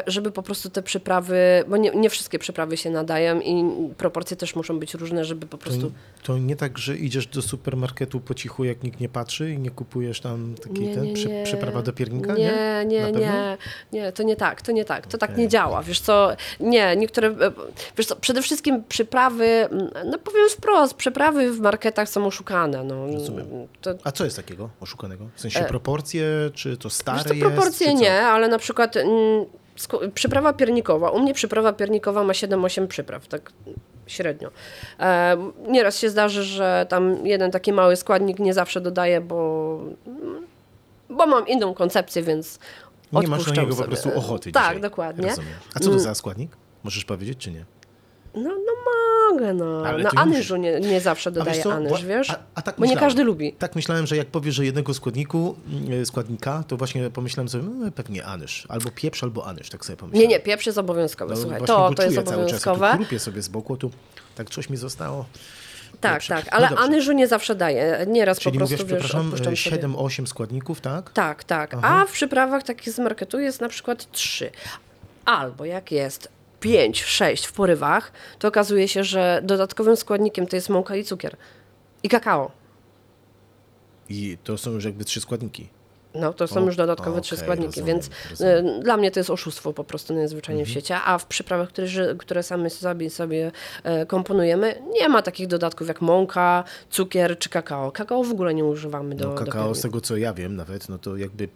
żeby po prostu te przyprawy, bo nie, nie wszystkie przyprawy się nadają i proporcje też muszą być różne, żeby po To, prostu... to nie tak, że idziesz do supermarketu po cichu, jak nikt nie patrzy i nie kupujesz tam taki Nie, ten nie, przy, nie. przyprawa do piernika? Nie, nie, nie, nie, to nie tak, to nie tak, to tak Okej. nie działa, wiesz co, nie, niektóre, e, wiesz co, przede wszystkim przyprawy, mm, no powiem wprost, przyprawy w marketach są oszukane, no. Rozumiem. To, A co jest takiego oszukanego? W sensie proporcje, czy to stare E, Wiesz co, jest? proporcje co? nie, ale na przykład mm, przyprawa piernikowa. U mnie przyprawa piernikowa ma 7-8 przypraw, tak średnio. E, nieraz się zdarzy, że tam jeden taki mały składnik nie zawsze dodaję, bo, bo mam inną koncepcję, więc Nie masz na niego po sobie. prostu ochoty Tak, dzisiaj. dokładnie. Mm. Rozumiem. A co to za składnik? Możesz powiedzieć, czy nie? No mogę, no. Ale anyżu nie, nie zawsze dodaję anyż, wiesz? A, a tak bo nie każdy lubi. Tak myślałem, że jak powiesz, że jednego składniku, mm, składnika, to właśnie pomyślałem sobie, no, pewnie anyż. Albo pieprz, albo anyż, tak sobie pomyślałem. Nie, nie, pieprz jest obowiązkowy, No, słuchaj, to, to jest czuję cały czas, obowiązkowe. Sobie z boku, tu tak coś mi zostało. Tak, Dobrze. tak, No ale dobrze. anyżu nie zawsze daję. Nieraz Czyli po prostu, mówisz, wiesz, przepraszam, odpuszczam sobie. 7-8 składników, tak? Tak, tak. A w przyprawach takich z marketu jest na przykład trzy. Albo jak jest 5, 6 w porywach, to okazuje się, że dodatkowym składnikiem to jest mąka i cukier. I kakao. I to są już jakby trzy składniki. No, to są O, już dodatkowe trzy okej, składniki, rozumiem, więc rozumiem. Mhm. e, dla mnie to jest oszustwo po prostu najzwyczajniej w świecie. A w przyprawach, które, które sami sobie, sobie e, komponujemy, nie ma takich dodatków jak mąka, cukier czy kakao. Kakao w ogóle nie używamy do, No do kakao, pierników. z tego co ja wiem nawet, no to jakby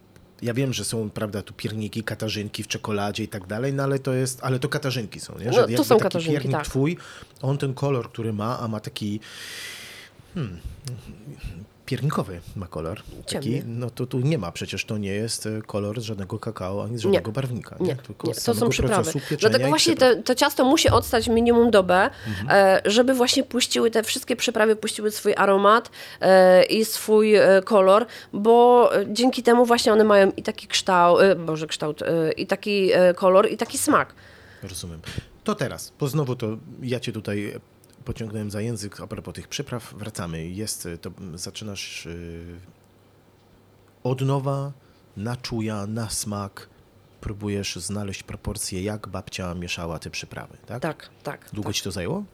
Ja wiem, że są, prawda, tu pierniki, katarzynki w czekoladzie i tak dalej, no ale to jest, ale to katarzynki są, nie? No, Że to jakby są taki katarzynki, piernik tak. twój, on ten kolor, który ma, a ma taki hmm, piernikowy ma kolor. Taki, no to tu nie ma, przecież to nie jest e, kolor żadnego kakao, ani z żadnego barwnika, nie? Nie, Tylko nie, to są przyprawy. Dlatego właśnie te, to ciasto musi odstać minimum dobę, Mhm. e, żeby właśnie puściły te wszystkie przyprawy, puściły swój aromat e, i swój kolor, bo dzięki temu właśnie one mają i taki kształt, boże kształt, i taki kolor, i taki smak. Rozumiem. To teraz, bo znowu to ja cię tutaj pociągnąłem za język a propos tych przypraw. Wracamy. Jest, to zaczynasz y, od nowa, na czuja, na smak. Próbujesz znaleźć proporcje, jak babcia mieszała te przyprawy, tak? Tak, tak. Długo ci to zajęło?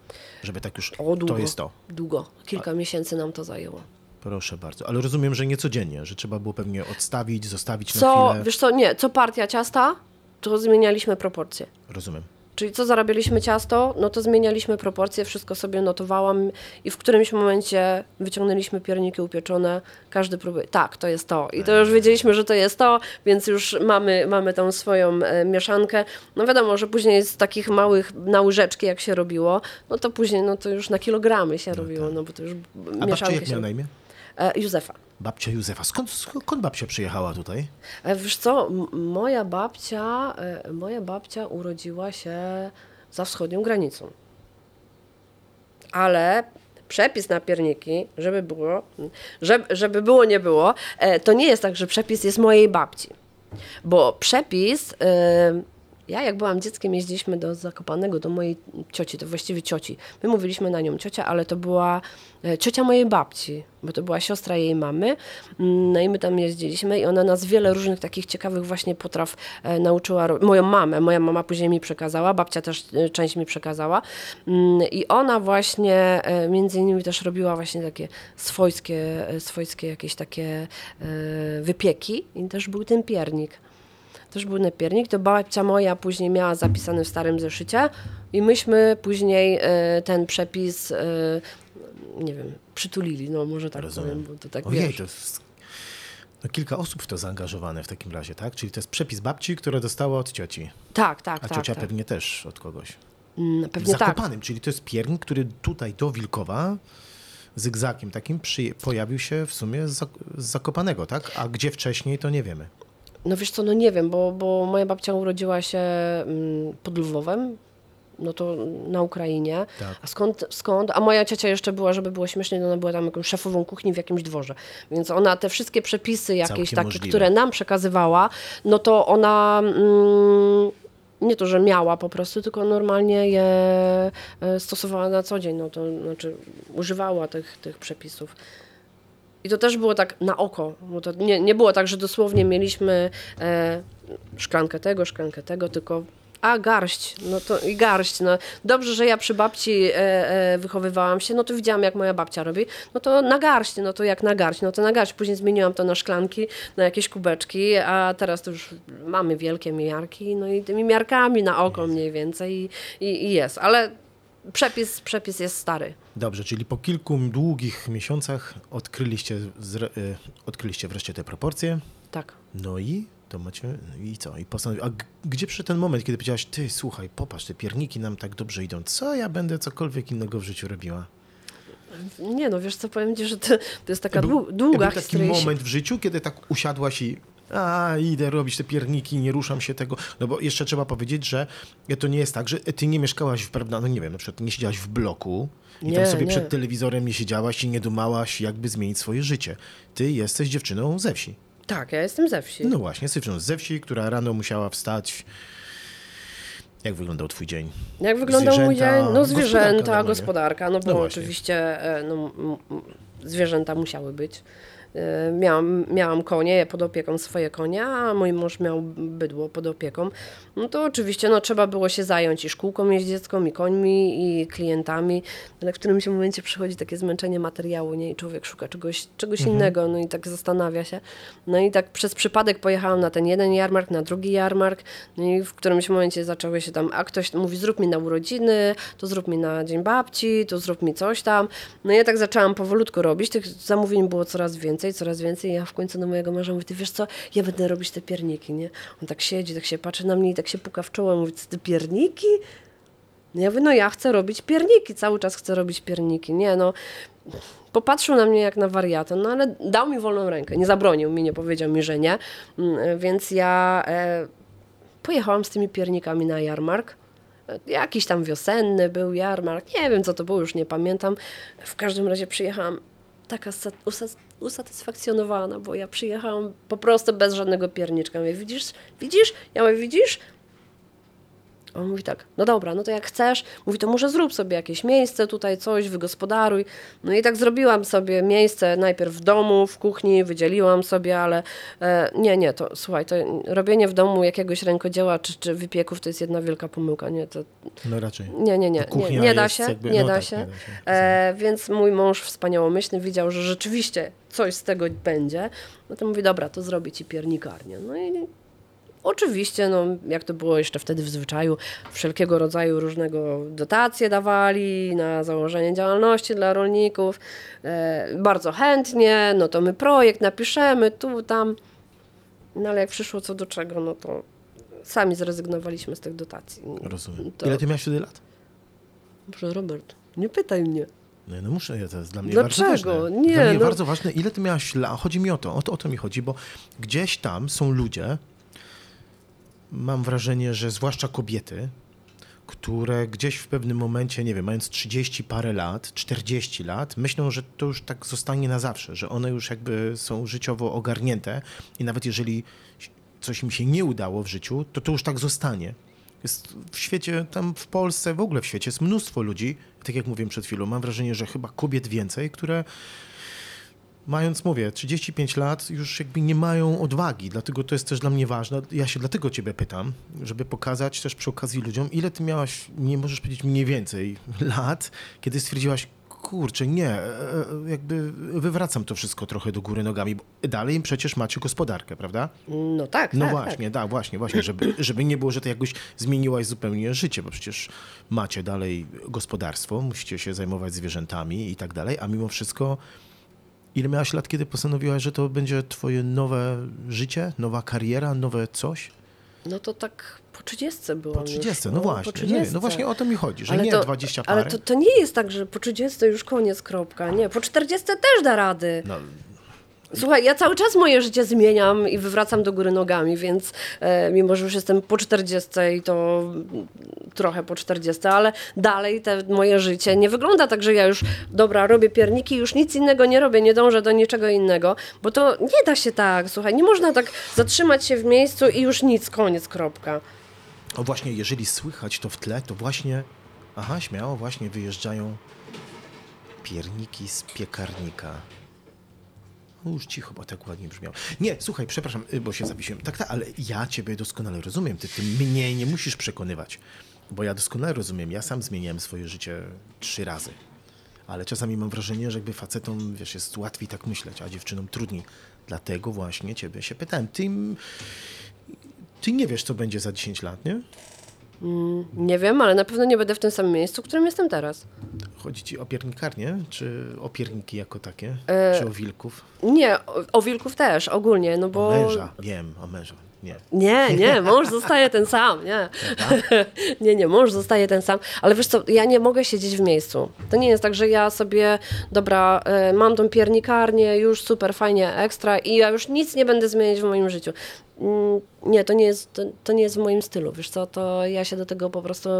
Żeby tak już, O, długo. to jest to. Długo. Kilka miesięcy nam to zajęło. Proszę bardzo. Ale rozumiem, że nie codziennie, że trzeba było pewnie odstawić, zostawić na Co, chwilę. wiesz co, nie, co partia ciasta, to zmienialiśmy proporcje. Rozumiem. Czyli co zarabialiśmy ciasto, no to zmienialiśmy proporcje, wszystko sobie notowałam i w którymś momencie wyciągnęliśmy pierniki upieczone, każdy próbuje, tak, to jest to. I to już wiedzieliśmy, że to jest to, więc już mamy, mamy tą swoją e, mieszankę. No wiadomo, że później z takich małych na łyżeczki, jak się robiło, no to później no to już na kilogramy się robiło, no bo to już A babcia mieszankę jak się... miała na imię? E, Józefa. Babcia Józefa. Skąd, skąd babcia przyjechała tutaj? E, Wiesz co, moja babcia, e, moja babcia urodziła się za wschodnią granicą. Ale przepis na pierniki, żeby było, żeby, żeby było nie było, e, to nie jest tak, że przepis jest mojej babci. Bo przepis, e, ja jak byłam dzieckiem jeździliśmy do Zakopanego, do mojej cioci, to właściwie cioci. My mówiliśmy na nią ciocia, ale to była e, ciocia mojej babci, bo to była siostra jej mamy. Mm, No i my tam jeździliśmy i ona nas wiele różnych takich ciekawych właśnie potraw e, nauczyła. Moją mamę, moja mama później mi przekazała, babcia też e, część mi przekazała. Mm, I ona właśnie między innymi też robiła właśnie takie swojskie, swojskie jakieś takie wypieki i też był ten piernik. Też był nepiernik, to babcia moja później miała zapisany w starym zeszycie i myśmy później e, ten przepis, e, nie wiem, przytulili, no może tak Rozumiem. powiem, bo to tak Ojej, to jest no, kilka osób w to zaangażowane w takim razie, tak? Czyli to jest przepis babci, która dostała od cioci, Tak, tak, a tak. ciocia tak. pewnie też od kogoś. Mm, W Pewnie tak. Zakopanym, czyli to jest piernik, który tutaj do Wilkowa zygzakiem takim przyje- pojawił się w sumie z Zakopanego, tak? A gdzie wcześniej, to nie wiemy. No wiesz co, no nie wiem, bo, bo moja babcia urodziła się mm, pod Lwowem, no to na Ukrainie. Tak. A skąd, skąd? A moja ciocia jeszcze była, żeby było śmiesznie, no ona była tam jakąś szefową kuchni w jakimś dworze. Więc ona te wszystkie przepisy jakieś Całkiem takie, możliwe. które nam przekazywała, no to ona mm, nie to, że miała po prostu, tylko normalnie je e, stosowała na co dzień. No to znaczy używała tych, tych przepisów. I to też było tak na oko, nie, nie było tak, że dosłownie mieliśmy e, szklankę tego, szklankę tego, tylko a garść, no to i garść. No. Dobrze, że ja przy babci e, e, wychowywałam się, no to widziałam jak moja babcia robi, no to na garść, no to jak na garść, no to na garść. Później zmieniłam to na szklanki, na jakieś kubeczki, a teraz to już mamy wielkie miarki, no i tymi miarkami na oko mniej więcej i, i, i jest, ale przepis, przepis jest stary. Dobrze, czyli po kilku długich miesiącach odkryliście, zre, y, odkryliście wreszcie te proporcje. Tak. No i to macie, i co? I postanowi... A gdzie przy ten moment, kiedy powiedziałaś, ty słuchaj, popatrz, te pierniki nam tak dobrze idą, co ja będę cokolwiek innego w życiu robiła? Nie no, wiesz co, powiem ci, że to, to jest taka Był- dłu- długa był taki historia. moment w życiu, kiedy tak usiadłaś i a, idę robić te pierniki, nie ruszam się tego. No bo jeszcze trzeba powiedzieć, że to nie jest tak, że ty nie mieszkałaś, w, prawda, no nie wiem, na przykład nie siedziałaś w bloku i Nie, tam sobie nie. przed telewizorem nie siedziałaś i nie dumałaś, jakby zmienić swoje życie. Ty jesteś dziewczyną ze wsi. Tak, ja jestem ze wsi. No właśnie, jesteś dziewczyną ze wsi, która rano musiała wstać. Jak wyglądał twój dzień? Jak wyglądał mój dzień? No gospodarka zwierzęta, normalnie. gospodarka, no bo No oczywiście e, no, zwierzęta musiały być. E, Miałam, miałam konie, pod opieką swoje konie, a mój mąż miał bydło pod opieką. No to oczywiście no, trzeba było się zająć i szkółką jeździecką, i końmi, i klientami, ale w którymś momencie przychodzi takie zmęczenie materiału, nie? I człowiek szuka czegoś, czegoś innego, no i tak zastanawia się. No i tak przez przypadek pojechałam na ten jeden jarmark, na drugi jarmark, no i w którymś momencie zaczęły się tam, a ktoś mówi, zrób mi na urodziny, to zrób mi na dzień babci, to zrób mi coś tam. No i ja tak zaczęłam powolutku robić, tych zamówień było coraz więcej. Więcej, coraz więcej. Ja w końcu do mojego męża mówię, ty wiesz co, ja będę robić te pierniki, nie? On tak siedzi, tak się patrzy na mnie i tak się puka w czoło, mówi, ty pierniki? Ja mówię, no ja chcę robić pierniki, cały czas chcę robić pierniki. Nie, no, popatrzył na mnie jak na wariatę, no ale dał mi wolną rękę, nie zabronił mi, nie powiedział mi, że nie. Mm, Więc ja e, pojechałam z tymi piernikami na jarmark. E, Jakiś tam wiosenny był jarmark, nie wiem co to było, już nie pamiętam. W każdym razie przyjechałam taka usatysfakcjonowana, bo ja przyjechałam po prostu bez żadnego pierniczka. Mówię, widzisz, widzisz? Ja mówię, widzisz? On mówi tak, no dobra, no to jak chcesz, mówi, to może zrób sobie jakieś miejsce tutaj, coś, wygospodaruj. No i tak zrobiłam sobie miejsce najpierw w domu, w kuchni, wydzieliłam sobie, ale e, nie, nie, to słuchaj, to robienie w domu jakiegoś rękodzieła czy, czy wypieków to jest jedna wielka pomyłka, nie, to No raczej. nie, nie, nie, nie, nie da się, jakby- nie, no da tak, się. nie da się. E, więc mój mąż wspaniałomyślny widział, że rzeczywiście coś z tego będzie. No to mówi, dobra, to zrobię ci piernikarnię. No i oczywiście, no, jak to było jeszcze wtedy w zwyczaju, wszelkiego rodzaju różnego dotacje dawali na założenie działalności dla rolników. E, bardzo chętnie, no to my projekt napiszemy, tu, tam. No ale jak przyszło co do czego, no to sami zrezygnowaliśmy z tych dotacji. Rozumiem. To- Ile ty miałeś wtedy lat? Proszę Robert, nie pytaj mnie. No, no muszę, ja to jest dla mnie Dlaczego? bardzo ważne. Nie, dla mnie no. bardzo ważne, ile ty miałaś lat. Chodzi mi o to, o to, o to mi chodzi, bo gdzieś tam są ludzie, mam wrażenie, że zwłaszcza kobiety, które gdzieś w pewnym momencie, nie wiem, mając 30 parę lat, 40 lat, myślą, że to już tak zostanie na zawsze, że one już jakby są życiowo ogarnięte i nawet jeżeli coś im się nie udało w życiu, to to już tak zostanie. Jest w świecie, tam w Polsce, w ogóle w świecie jest mnóstwo ludzi, tak jak mówiłem przed chwilą, mam wrażenie, że chyba kobiet więcej, które mając, mówię, 35 lat, już jakby nie mają odwagi, dlatego to jest też dla mnie ważne. Ja się dlatego ciebie pytam, żeby pokazać też przy okazji ludziom, ile ty miałaś, nie możesz powiedzieć mniej więcej, lat, kiedy stwierdziłaś, kurczę, nie, e, e, jakby wywracam to wszystko trochę do góry nogami, bo dalej przecież macie gospodarkę, prawda? No tak, No tak, właśnie, tak, właśnie, właśnie, żeby, żeby nie było, że to jakoś zmieniłaś zupełnie życie, bo przecież macie dalej gospodarstwo, musicie się zajmować zwierzętami i tak dalej, a mimo wszystko ile miałaś lat, kiedy postanowiłaś, że to będzie twoje nowe życie, nowa kariera, nowe coś? No to tak po 30 było. Po 30, no, właśnie, Po nie, no właśnie o to mi chodzi, że ale nie to, 20 parę. Ale to, to nie jest tak, że po 30 już koniec, kropka. Nie, po 40 też da rady. No, Słuchaj, ja cały czas moje życie zmieniam i wywracam do góry nogami, więc e, mimo, że już jestem po 40 i to trochę po 40, ale dalej te moje życie nie wygląda tak, że ja już, dobra, robię pierniki, już nic innego nie robię, nie dążę do niczego innego, bo to nie da się tak, słuchaj, nie można tak zatrzymać się w miejscu i już nic, koniec, kropka. o właśnie, jeżeli słychać to w tle, to właśnie, aha, śmiało, właśnie wyjeżdżają pierniki z piekarnika. No już cicho, bo tak ładnie brzmiało. Nie, słuchaj, przepraszam, y, bo się zawiesiłem. Tak, tak, ale ja ciebie doskonale rozumiem. Ty, ty mnie nie musisz przekonywać, bo ja doskonale rozumiem. Ja sam zmieniałem swoje życie trzy razy. Ale czasami mam wrażenie, że jakby facetom, wiesz, jest łatwiej tak myśleć, a dziewczynom trudniej. Dlatego właśnie ciebie się pytałem. Ty, ty nie wiesz, co będzie za 10 lat, nie? Nie wiem, ale na pewno nie będę w tym samym miejscu, w którym jestem teraz. Chodzi ci o piernikarnię, czy o pierniki jako takie, E, czy o wilków? Nie, o, o wilków też, ogólnie, no bo... O męża, wiem, o męża, nie. Nie, nie, mąż zostaje ten sam, nie. nie, nie, mąż zostaje ten sam. Ale wiesz co, ja nie mogę siedzieć w miejscu. To nie jest tak, że ja sobie, dobra, e, mam tą piernikarnię, już super, fajnie, ekstra i ja już nic nie będę zmieniać w moim życiu. Mm, Nie, to nie jest, to, to nie jest w moim stylu, wiesz co, to ja się do tego po prostu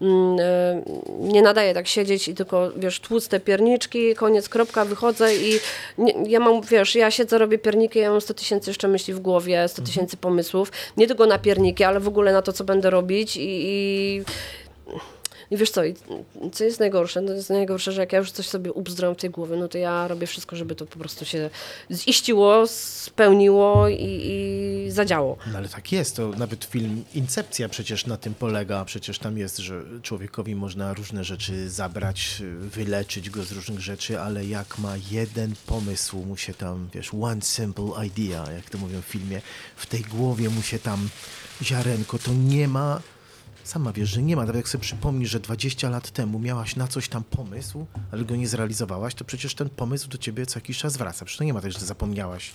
mm, e, nie nadaję tak siedzieć i tylko, wiesz, tłuc te pierniczki, koniec, kropka, wychodzę i nie, ja mam, wiesz, ja siedzę, robię pierniki, ja mam 100 tysięcy jeszcze myśli w głowie, 100 tysięcy pomysłów, nie tylko na pierniki, ale w ogóle na to, co będę robić i, i i wiesz co, co jest najgorsze? No jest najgorsze, że jak ja już coś sobie ubzdram w tej głowie, no to ja robię wszystko, żeby to po prostu się ziściło, spełniło i, i zadziało. No ale tak jest, to nawet film Incepcja przecież na tym polega, przecież tam jest, że człowiekowi można różne rzeczy zabrać, wyleczyć go z różnych rzeczy, ale jak ma jeden pomysł, mu się tam, wiesz, one simple idea, jak to mówią w filmie, w tej głowie mu się tam ziarenko, to nie ma Sama wiesz, że nie ma. Nawet jak sobie przypomnisz, że 20 lat temu miałaś na coś tam pomysł, ale go nie zrealizowałaś, to przecież ten pomysł do ciebie co jakiś czas wraca. Przecież to nie ma tak, że zapomniałaś.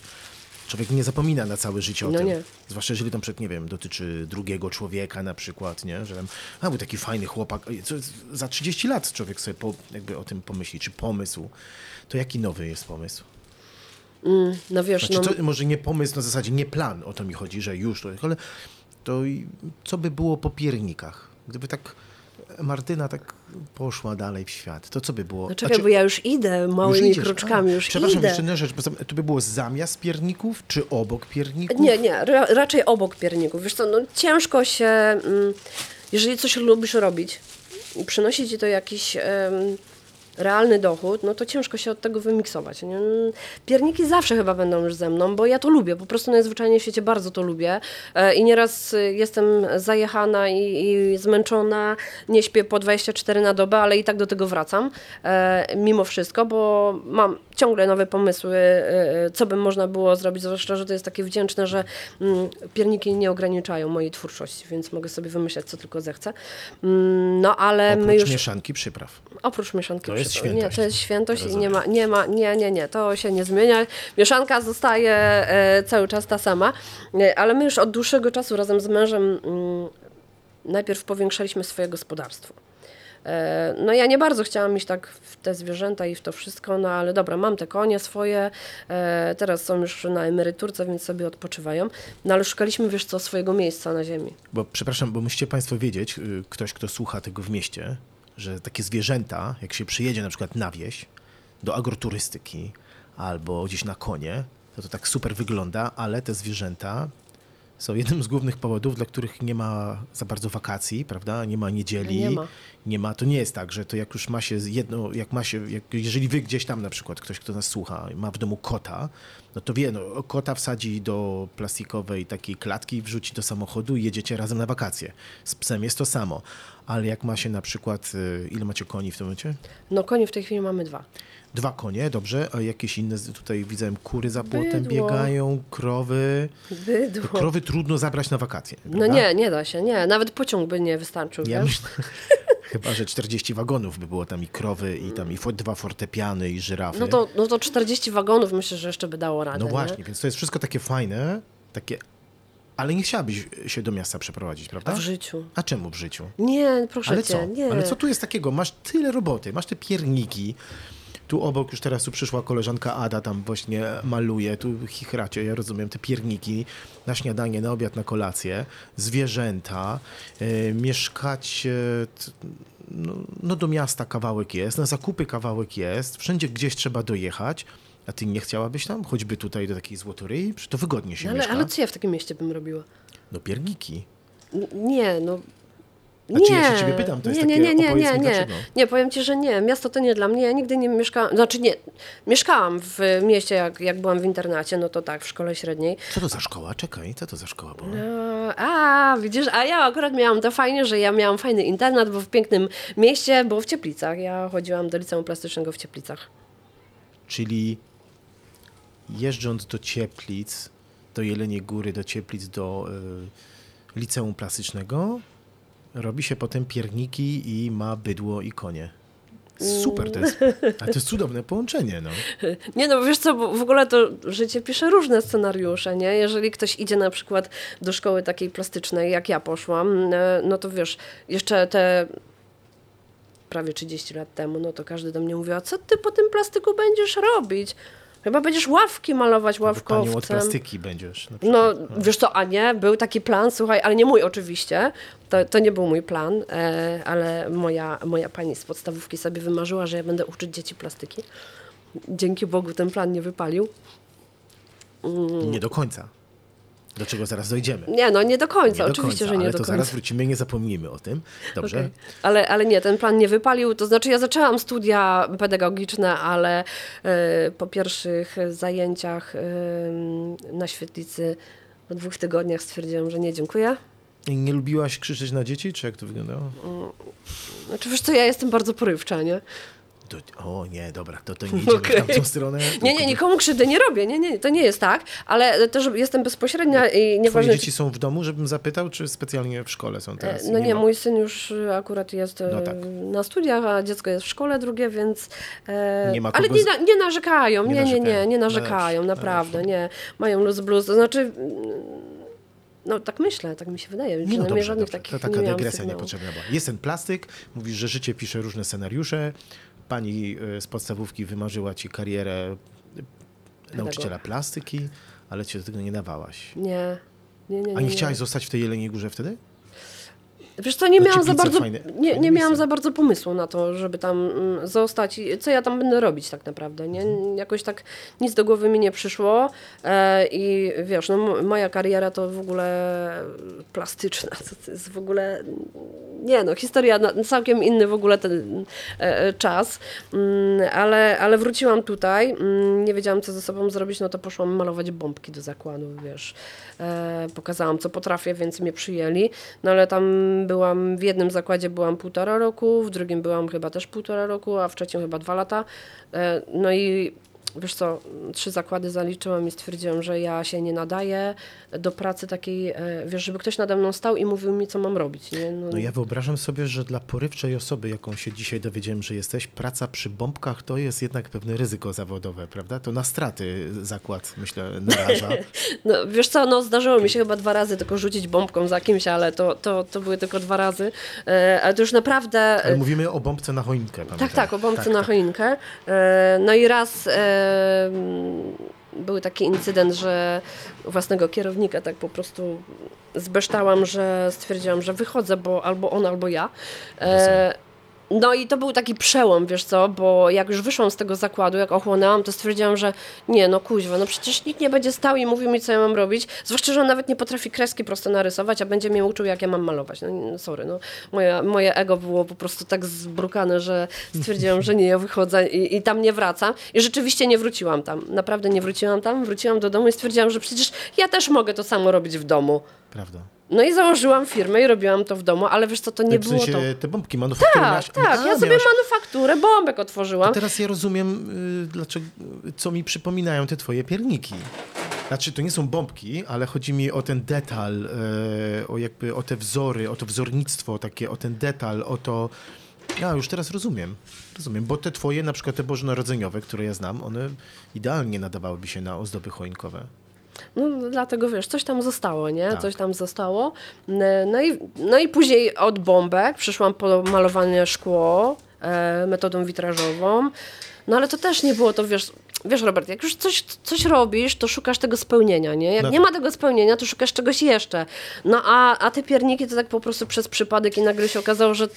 Człowiek nie zapomina na całe życie o No tym. nie. Zwłaszcza jeżeli to, przed, nie wiem, dotyczy drugiego człowieka na przykład, nie? Że tam, a był taki fajny chłopak. Za 30 lat człowiek sobie po, jakby o tym pomyśli, czy pomysł. To jaki nowy jest pomysł? No wiesz, Znaczy, no, to, może nie pomysł na zasadzie, nie plan, o to mi chodzi, że już to, ale to co by było po piernikach? Gdyby tak Martyna tak poszła dalej w świat, to co by było? no czekaj, Znaczy, bo ja już idę już małymi idziesz. kroczkami, A, już Przepraszam, idę. jeszcze jedna rzecz, to- by było zamiast pierników, czy obok pierników? Nie, nie, ra, raczej obok pierników. Wiesz co, no ciężko się, mm, jeżeli coś lubisz robić przynosi ci to jakiś em, realny dochód, no to ciężko się od tego wymiksować. Nie? Pierniki zawsze chyba będą już ze mną, bo ja to lubię, po prostu najzwyczajniej w świecie bardzo to lubię e, i nieraz jestem zajechana i, i zmęczona, nie śpię po 24 na dobę, ale i tak do tego wracam e, mimo wszystko, bo mam ciągle nowe pomysły, e, co by można było zrobić, zwłaszcza, że to jest takie wdzięczne, że mm, pierniki nie ograniczają mojej twórczości, więc mogę sobie wymyślać, co tylko zechcę. Mm, No ale Oprócz my już... mieszanki przypraw. Oprócz mieszanki. To jest świętość. Nie, to jest świętość i Rozumiem. nie ma, nie ma, nie, nie, nie, to się nie zmienia. Mieszanka zostaje e, cały czas ta sama, e, ale my już od dłuższego czasu razem z mężem mm, najpierw powiększaliśmy swoje gospodarstwo. E, No ja nie bardzo chciałam iść tak w te zwierzęta i w to wszystko, no ale dobra, mam te konie swoje, teraz są już na emeryturce, więc sobie odpoczywają. No ale szukaliśmy, wiesz co, swojego miejsca na ziemi. Bo przepraszam, bo musicie Państwo wiedzieć, y, ktoś, kto słucha tego w mieście, że takie zwierzęta, jak się przyjedzie na przykład na wieś, do agroturystyki albo gdzieś na konie, to to tak super wygląda, ale te zwierzęta są jednym z głównych powodów, dla których nie ma za bardzo wakacji, prawda? Nie ma niedzieli. Nie ma. Nie ma. To nie jest tak, że to jak już ma się jedno, jak ma się, jak, jeżeli wy gdzieś tam na przykład, ktoś, kto nas słucha, ma w domu kota, no to wie, no, kota wsadzi do plastikowej takiej klatki, wrzuci do samochodu i jedziecie razem na wakacje. Z psem jest to samo. Ale jak ma się na przykład, y, ile macie koni w tym momencie? No koni w tej chwili mamy dwa. Dwa konie, dobrze, a jakieś inne, tutaj widzę kury za płotem Bydło. biegają, krowy. Bydło. Krowy trudno zabrać na wakacje. No prawda? nie, nie da się, nie. Nawet pociąg by nie wystarczył, Ja myślę, chyba, że 40 wagonów by było tam i krowy, i tam i fo- dwa fortepiany, i żyrafy. No to, no to 40 wagonów myślę, że jeszcze by dało radę. No nie? właśnie, więc to jest wszystko takie fajne, takie... Ale nie chciałabyś się do miasta przeprowadzić, prawda? A w życiu. A czemu w życiu? Nie, proszę Ale cię, co? nie. Ale co tu jest takiego? Masz tyle roboty, masz te pierniki. Tu obok już teraz tu przyszła koleżanka Ada, tam właśnie maluje, tu chichracie, ja rozumiem, te pierniki na śniadanie, na obiad, na kolację, zwierzęta, e, mieszkacie, t- no, no do miasta kawałek jest, na zakupy kawałek jest, wszędzie gdzieś trzeba dojechać, a ty nie chciałabyś tam, choćby tutaj do takiej złotoryi? To wygodnie się ale, mieszka. ale co ja w takim mieście bym robiła? No pierniki. N- Nie, no. Znaczy, nie, ja się ciebie pytam, to jest nie, nie, takie, nie, nie, nie, nie, dlaczego. nie, powiem ci, że nie, miasto to nie dla mnie, ja nigdy nie mieszkałam, znaczy nie, mieszkałam w mieście, jak, jak byłam w internacie, no to tak, w szkole średniej, Co to za szkoła? Czekaj, co to za szkoła była? No, a, widzisz, a ja akurat miałam to fajnie, że ja miałam fajny internat, bo w pięknym mieście, bo w Cieplicach. Ja chodziłam do liceum plastycznego w Cieplicach. Czyli jeżdżąc do Cieplic, do Jeleniej Góry, do Cieplic, do y, liceum plastycznego, robi się potem pierniki i ma bydło i konie. Super to jest. A to jest cudowne połączenie, no. Nie no, wiesz co, bo w ogóle to życie pisze różne scenariusze, nie? Jeżeli ktoś idzie na przykład do szkoły takiej plastycznej, jak ja poszłam, e, no to wiesz, jeszcze te prawie 30 lat temu, no to każdy do mnie mówił, a co ty po tym plastyku będziesz robić? Chyba będziesz ławki malować Panią od ławkowcem. plastyki będziesz. No, przykład. wiesz co, a nie, był taki plan, słuchaj, ale nie mój oczywiście, to, to nie był mój plan, e, ale moja, moja pani z podstawówki sobie wymarzyła, że ja będę uczyć dzieci plastyki. Dzięki Bogu ten plan nie wypalił. Nie do końca. Do czego zaraz dojdziemy. Nie, no nie do końca, Nie do oczywiście, końca, że nie ale do to końca. zaraz wrócimy, nie zapomnijmy o tym. Dobrze? Okej. Ale, ale nie, ten plan nie wypalił. To znaczy, ja zaczęłam studia pedagogiczne, ale e, po pierwszych zajęciach e, na świetlicy po dwóch tygodniach stwierdziłam, że nie, dziękuję. I nie lubiłaś krzyczeć na dzieci, czy jak to wyglądało? Znaczy, wiesz co, ja jestem bardzo porywcza, nie? To, o nie, dobra, to, to nie idziemy Okej. w tamtą stronę. Nie, nie, nikomu krzywdy nie robię, nie, nie, to nie jest tak, ale też jestem bezpośrednia i Twoje nieważne... dzieci są w domu, żebym zapytał, czy specjalnie w szkole są teraz? E, No nie, ma- mój syn już akurat jest e, No tak. na studiach, a dziecko jest w szkole drugie, więc... e, Nie ma ale kogo nie, z- na, nie narzekają, Nie nie, nie, nie, narzekają. nie No naprawdę, dobrze. nie. Mają luz blues, to znaczy... mm, No tak myślę, tak mi się wydaje, Nie, no dobrze, żadnych dobrze. takich To taka nie dygresja sygnałów. niepotrzebna była. Jest ten plastyk, mówisz, że życie pisze różne scenariusze. Pani y, z podstawówki wymarzyła ci karierę y, nauczyciela plastyki, ale cię do tego nie dawałaś. Nie, nie, nie, A nie nie. chciałaś zostać w tej Jeleniej Górze wtedy? Wiesz co, nie miałam za bardzo, fajne- nie, nie miałam za bardzo pomysłu na to, żeby tam mm, zostać i co ja tam będę robić tak naprawdę, nie? Jakoś tak nic do głowy mi nie przyszło e, i wiesz, no moja kariera to w ogóle plastyczna, to, jest w ogóle, nie no, historia, na, całkiem inny w ogóle ten e, e, czas, mm, ale, ale wróciłam tutaj, mm, nie wiedziałam co ze sobą zrobić, no to poszłam malować bombki do zakładu, wiesz, pokazałam co potrafię, więc mnie przyjęli, no ale tam byłam, w jednym zakładzie byłam półtora roku, w drugim byłam chyba też półtora roku, a w trzecim chyba dwa lata, e, no i Wiesz co, trzy zakłady zaliczyłam i stwierdziłam, że ja się nie nadaję do pracy takiej, e, wiesz, żeby ktoś nade mną stał i mówił mi, co mam robić. Nie? No ja wyobrażam sobie, że dla porywczej osoby, jaką się dzisiaj dowiedziałem, że jesteś, praca przy bombkach to jest jednak pewne ryzyko zawodowe, prawda? To na straty zakład, myślę, naraża. No, wiesz co, no zdarzyło mi się chyba dwa razy tylko rzucić bombką za kimś, ale to, to, to były tylko dwa razy. E, ale to już naprawdę... Ale mówimy o bombce na choinkę, Tak, pamiętam. tak, o bombce Tak, na tak. choinkę. E, No i raz był taki incydent, że własnego kierownika tak po prostu zbeształam, że stwierdziłam, że wychodzę, bo albo on, albo ja. E, no i to był taki przełom, wiesz co, bo jak już wyszłam z tego zakładu, jak ochłonęłam, to stwierdziłam, że nie, no kuźwa, no przecież nikt nie będzie stał i mówił mi, co ja mam robić, zwłaszcza, że on nawet nie potrafi kreski prosto narysować, a będzie mnie uczył, jak ja mam malować. No sorry, no moje, moje ego było po prostu tak zbrukane, że stwierdziłam, że nie, ja wychodzę i, i tam nie wracam. I rzeczywiście nie wróciłam tam, naprawdę nie wróciłam tam, wróciłam do domu i stwierdziłam, że przecież ja też mogę to samo robić w domu. Prawda. No i założyłam firmę i robiłam to w domu, ale wiesz co, to nie w było sensie to... te bombki manufaktury Tak, tak. Ja sobie manufakturę bombek otworzyłam. Teraz ja rozumiem, y, dlaczego, co mi przypominają te twoje pierniki. Znaczy, to nie są bombki, ale chodzi mi o ten detal, y, o jakby o te wzory, o to wzornictwo takie, o ten detal, o to... Ja już teraz rozumiem. Rozumiem, bo te twoje, na przykład te bożonarodzeniowe, które ja znam, one idealnie nadawałyby się na ozdoby choinkowe. No, dlatego wiesz, coś tam zostało, nie? Tak. Coś tam zostało. No i, no i później od bombek przyszłam po malowanie szkło e, metodą witrażową. No ale to też nie było to, wiesz, wiesz Robert, jak już coś, coś robisz, to szukasz tego spełnienia, nie? Jak No nie tak. ma tego spełnienia, to szukasz czegoś jeszcze. No a, a te pierniki to tak po prostu przez przypadek i nagle się okazało, że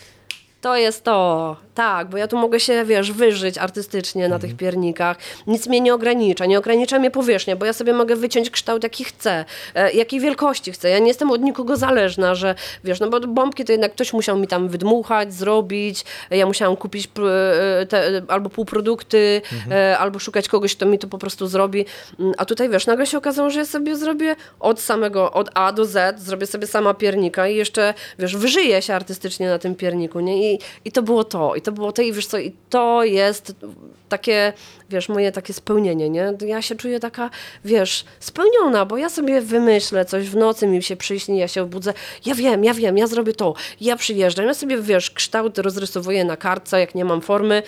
to jest to, tak, bo ja tu mogę się, wiesz, wyżyć artystycznie na tych piernikach. Nic mnie nie ogranicza, nie ogranicza mnie powierzchnia, bo ja sobie mogę wyciąć kształt, jaki chcę, e, jakiej wielkości chcę. Ja nie jestem od nikogo zależna, że, wiesz, no bo bombki to jednak ktoś musiał mi tam wydmuchać, zrobić, ja musiałam kupić e, te, albo półprodukty, e, albo szukać kogoś, kto mi to po prostu zrobi. Mm, A tutaj, wiesz, nagle się okazało, że ja sobie zrobię od samego, od A do Z, zrobię sobie sama piernika i jeszcze, wiesz, wyżyję się artystycznie na tym pierniku, nie? I, i to było to, i to było to, i wiesz co, i to jest takie, wiesz, moje takie spełnienie, nie? Ja się czuję taka, wiesz, spełniona, bo ja sobie wymyślę coś w nocy, mi się przyśni, ja się obudzę, ja wiem, ja wiem, ja zrobię to, ja przyjeżdżam, ja sobie, wiesz, kształt rozrysowuję na kartce, jak nie mam formy,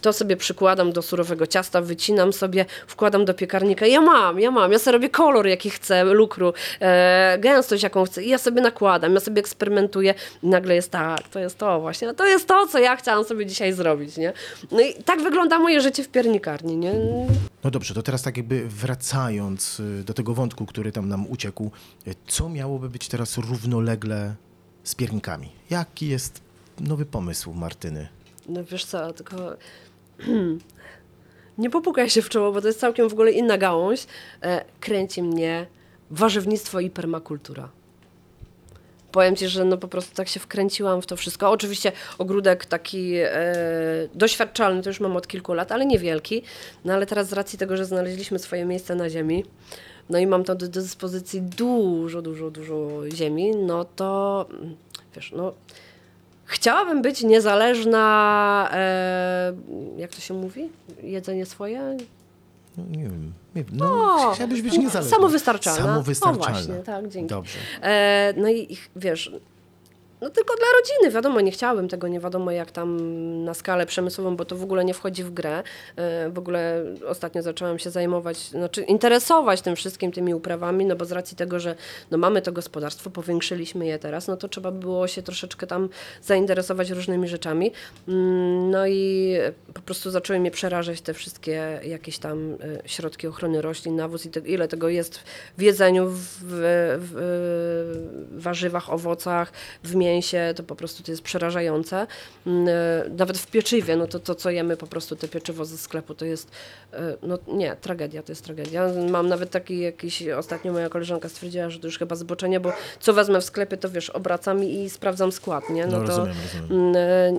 to sobie przykładam do surowego ciasta, wycinam sobie, wkładam do piekarnika, ja mam, ja mam, ja sobie robię kolor, jaki chcę, lukru, e, gęstość, jaką chcę, i ja sobie nakładam, ja sobie eksperymentuję. I nagle jest tak, to jest to właśnie, to jest to, co ja chciałam sobie dzisiaj zrobić, nie? No i tak wygląda moje życie w piernikarni, nie? No dobrze, to teraz tak jakby wracając y, do tego wątku, który tam nam uciekł, y, co miałoby być teraz równolegle z piernikami? Jaki jest nowy pomysł Martyny? No wiesz co, tylko nie popukaj się w czoło, bo to jest całkiem w ogóle inna gałąź. E, kręci mnie warzywnictwo i permakultura. Powiem ci, że no po prostu tak się wkręciłam w to wszystko. Oczywiście ogródek taki e, doświadczalny to już mam od kilku lat, ale niewielki. No ale teraz z racji tego, że znaleźliśmy swoje miejsce na ziemi, no i mam tam do, dyspozycji dużo, dużo, dużo ziemi, no to mm, wiesz, no Chciałabym być niezależna, e, jak to się mówi? Jedzenie swoje? No, nie wiem. Nie. No, O, chciałabyś być niezależna. Samowystarczalna. Samowystarczalna. O właśnie, tak, dzięki. Dobrze. E, no i wiesz, no tylko dla rodziny, wiadomo, nie chciałabym tego, nie wiadomo jak tam na skalę przemysłową, bo to w ogóle nie wchodzi w grę. E, w ogóle ostatnio zaczęłam się zajmować, znaczy interesować tym wszystkim, tymi uprawami, no bo z racji tego, że no mamy to gospodarstwo, powiększyliśmy je teraz, no to trzeba było się troszeczkę tam zainteresować różnymi rzeczami. Mm, No i po prostu zaczęły mnie przerażać te wszystkie jakieś tam e, środki ochrony roślin, nawóz i te, ile tego jest w jedzeniu, w, w, w warzywach, owocach, w mięsie, to po prostu to jest przerażające. Mm, e, Nawet w pieczywie, no to to, co jemy po prostu, te pieczywo ze sklepu, to jest, e, no nie, tragedia, to jest tragedia. Mam nawet taki jakiś, ostatnio moja koleżanka stwierdziła, że to już chyba zboczenie, bo co wezmę w sklepie, to wiesz, obracam i sprawdzam skład, nie? No, to, rozumiem, rozumiem. Mm,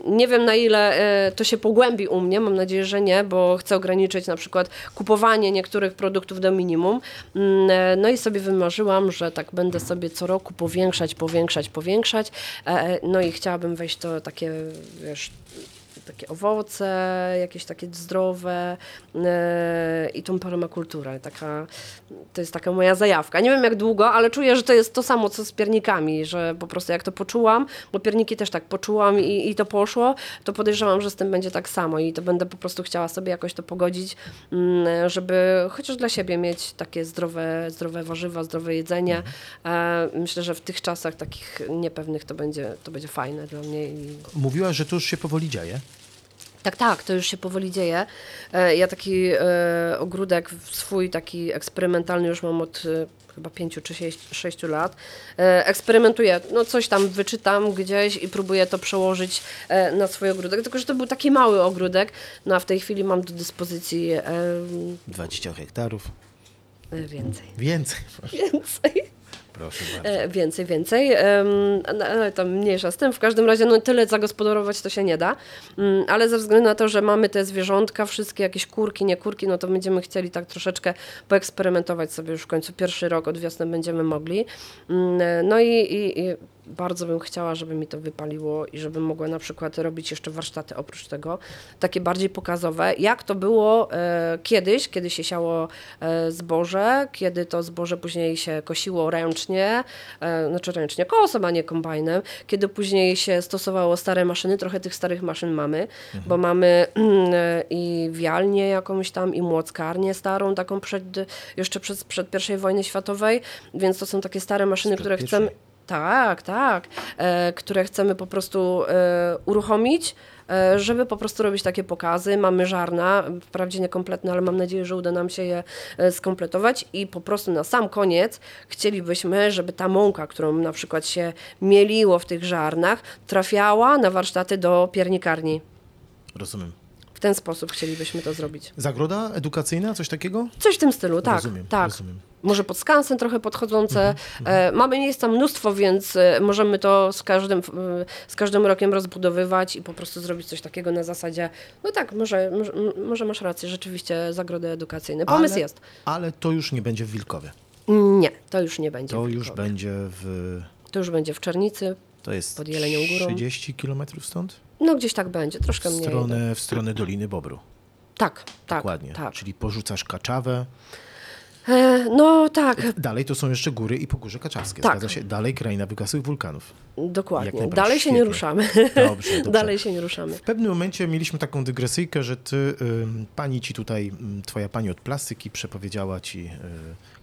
e, Nie wiem na ile to się pogłębi u mnie, mam nadzieję, że nie, bo chcę ograniczyć na przykład kupowanie niektórych produktów do minimum. Mm, No i sobie wymarzyłam, że tak będę sobie co roku powiększać, powiększać, powiększać. E, No i chciałabym wejść to takie, wiesz, takie owoce, jakieś takie zdrowe e, i tą permakulturę. Taka, to jest taka moja zajawka. Nie wiem jak długo, ale czuję, że to jest to samo co z piernikami, że po prostu jak to poczułam, bo pierniki też tak poczułam i, i to poszło, to podejrzewam, że z tym będzie tak samo i to będę po prostu chciała sobie jakoś to pogodzić, mm, żeby chociaż dla siebie mieć takie zdrowe, zdrowe warzywa, zdrowe jedzenie. E, Myślę, że w tych czasach takich niepewnych to będzie, to będzie fajne dla mnie i Mówiłaś, że to już się powoli dzieje. Tak, tak, to już się powoli dzieje. E, Ja taki e, ogródek swój, taki eksperymentalny już mam od e, chyba pięciu czy sześć, sześciu lat. Eksperymentuję, no coś tam wyczytam gdzieś i próbuję to przełożyć na swój ogródek, tylko że to był taki mały ogródek, no a w tej chwili mam do dyspozycji e, 20 hektarów. więcej. Więcej. Więcej. Proszę bardzo. E, więcej, więcej, Em, no, ale tam mniejsza z tym. W każdym razie no, tyle zagospodarować to się nie da, Mm, ale ze względu na to, że mamy te zwierzątka, wszystkie jakieś kurki, nie kurki, no to będziemy chcieli tak troszeczkę poeksperymentować sobie już w końcu. Pierwszy rok od wiosny będziemy mogli. Mm, e, No i, i, i bardzo bym chciała, żeby mi to wypaliło i żebym mogła na przykład robić jeszcze warsztaty oprócz tego, takie bardziej pokazowe, jak to było e, kiedyś, kiedy się siało e, zboże, kiedy to zboże później się kosiło ręcznie, e, znaczy ręcznie kosem, a nie kombajnem, kiedy później się stosowało stare maszyny, trochę tych starych maszyn mamy, bo mamy e, i wialnię jakąś tam, i młockarnię starą, taką przed, jeszcze przed, przed pierwszej wojny światowej, więc to są takie stare maszyny, które chcemy, tak, tak, e, które chcemy po prostu e, uruchomić, e, żeby po prostu robić takie pokazy. Mamy żarna, wprawdzie niekompletne, ale mam nadzieję, że uda nam się je e, skompletować i po prostu na sam koniec chcielibyśmy, żeby ta mąka, którą na przykład się mieliło w tych żarnach, trafiała na warsztaty do piernikarni. Rozumiem. W ten sposób chcielibyśmy to zrobić. Zagroda edukacyjna, coś takiego? Coś w tym stylu, tak. Rozumiem, tak. rozumiem. Może pod skansen trochę podchodzące. Mhm, E, mamy miejsca mnóstwo, więc e, możemy to z każdym, z każdym rokiem rozbudowywać i po prostu zrobić coś takiego na zasadzie, no tak, może, może, masz rację, rzeczywiście zagrody edukacyjne. Pomysł ale, jest. Ale to już nie będzie w Wilkowie. Nie, to już nie będzie. To już będzie w... To już będzie w Czernicy. To jest Pod Jelenią Górą. 30 kilometrów stąd? No gdzieś tak będzie, W troszkę mniej. stronę, w stronę Doliny Bobru. Tak, tak. Dokładnie. Tak. Czyli porzucasz Kaczawę. E, no tak, Dalej to są jeszcze góry i Pogórze Kaczawskie. Tak. Zgadza się? Dalej kraina wygasłych wulkanów. Dokładnie. Dalej się nie ruszamy. Dobrze, dobrze. Dalej się nie ruszamy. W pewnym momencie mieliśmy taką dygresyjkę, że ty, ym, pani ci tutaj, twoja pani od plastyki przepowiedziała ci y,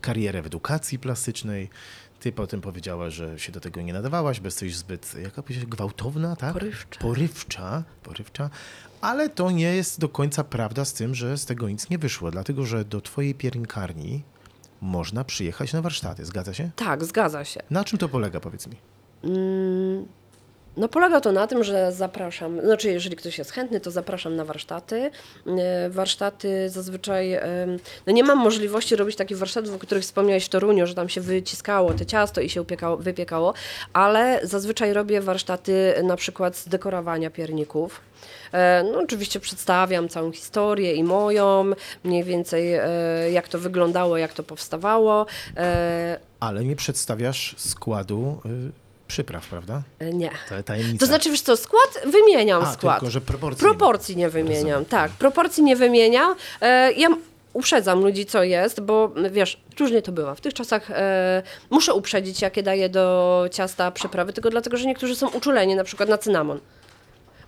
karierę w edukacji plastycznej. Ty potem powiedziała, że się do tego nie nadawałaś, bo jesteś zbyt, jaka powiedziałeś, gwałtowna, tak? Porywcza. Porywcza, porywcza. Ale to nie jest do końca prawda z tym, że z tego nic nie wyszło, dlatego że do twojej piernikarni można przyjechać na warsztaty, zgadza się? Tak, zgadza się. Na czym to polega, powiedz mi? Mm, No polega to na tym, że zapraszam, znaczy jeżeli ktoś jest chętny, to zapraszam na warsztaty. E, Warsztaty zazwyczaj, no nie mam możliwości robić takich warsztatów, o których wspomniałeś w Toruniu, że tam się wyciskało te ciasto i się upiekało, wypiekało, ale zazwyczaj robię warsztaty na przykład z dekorowania pierników. E, No oczywiście przedstawiam całą historię i moją, mniej więcej e, jak to wyglądało, jak to powstawało. Ale nie przedstawiasz składu y, przypraw, prawda? E, Nie. To tajemnica. To znaczy, wiesz co, skład wymieniam A, skład. tylko, że proporcji. Proporcji nie wymieniam, tak. Proporcji nie wymieniam. E, ja uprzedzam ludzi, co jest, bo wiesz, różnie to bywa. W tych czasach e, muszę uprzedzić, jakie daję do ciasta przyprawy, tylko dlatego, że niektórzy są uczuleni, na przykład na cynamon.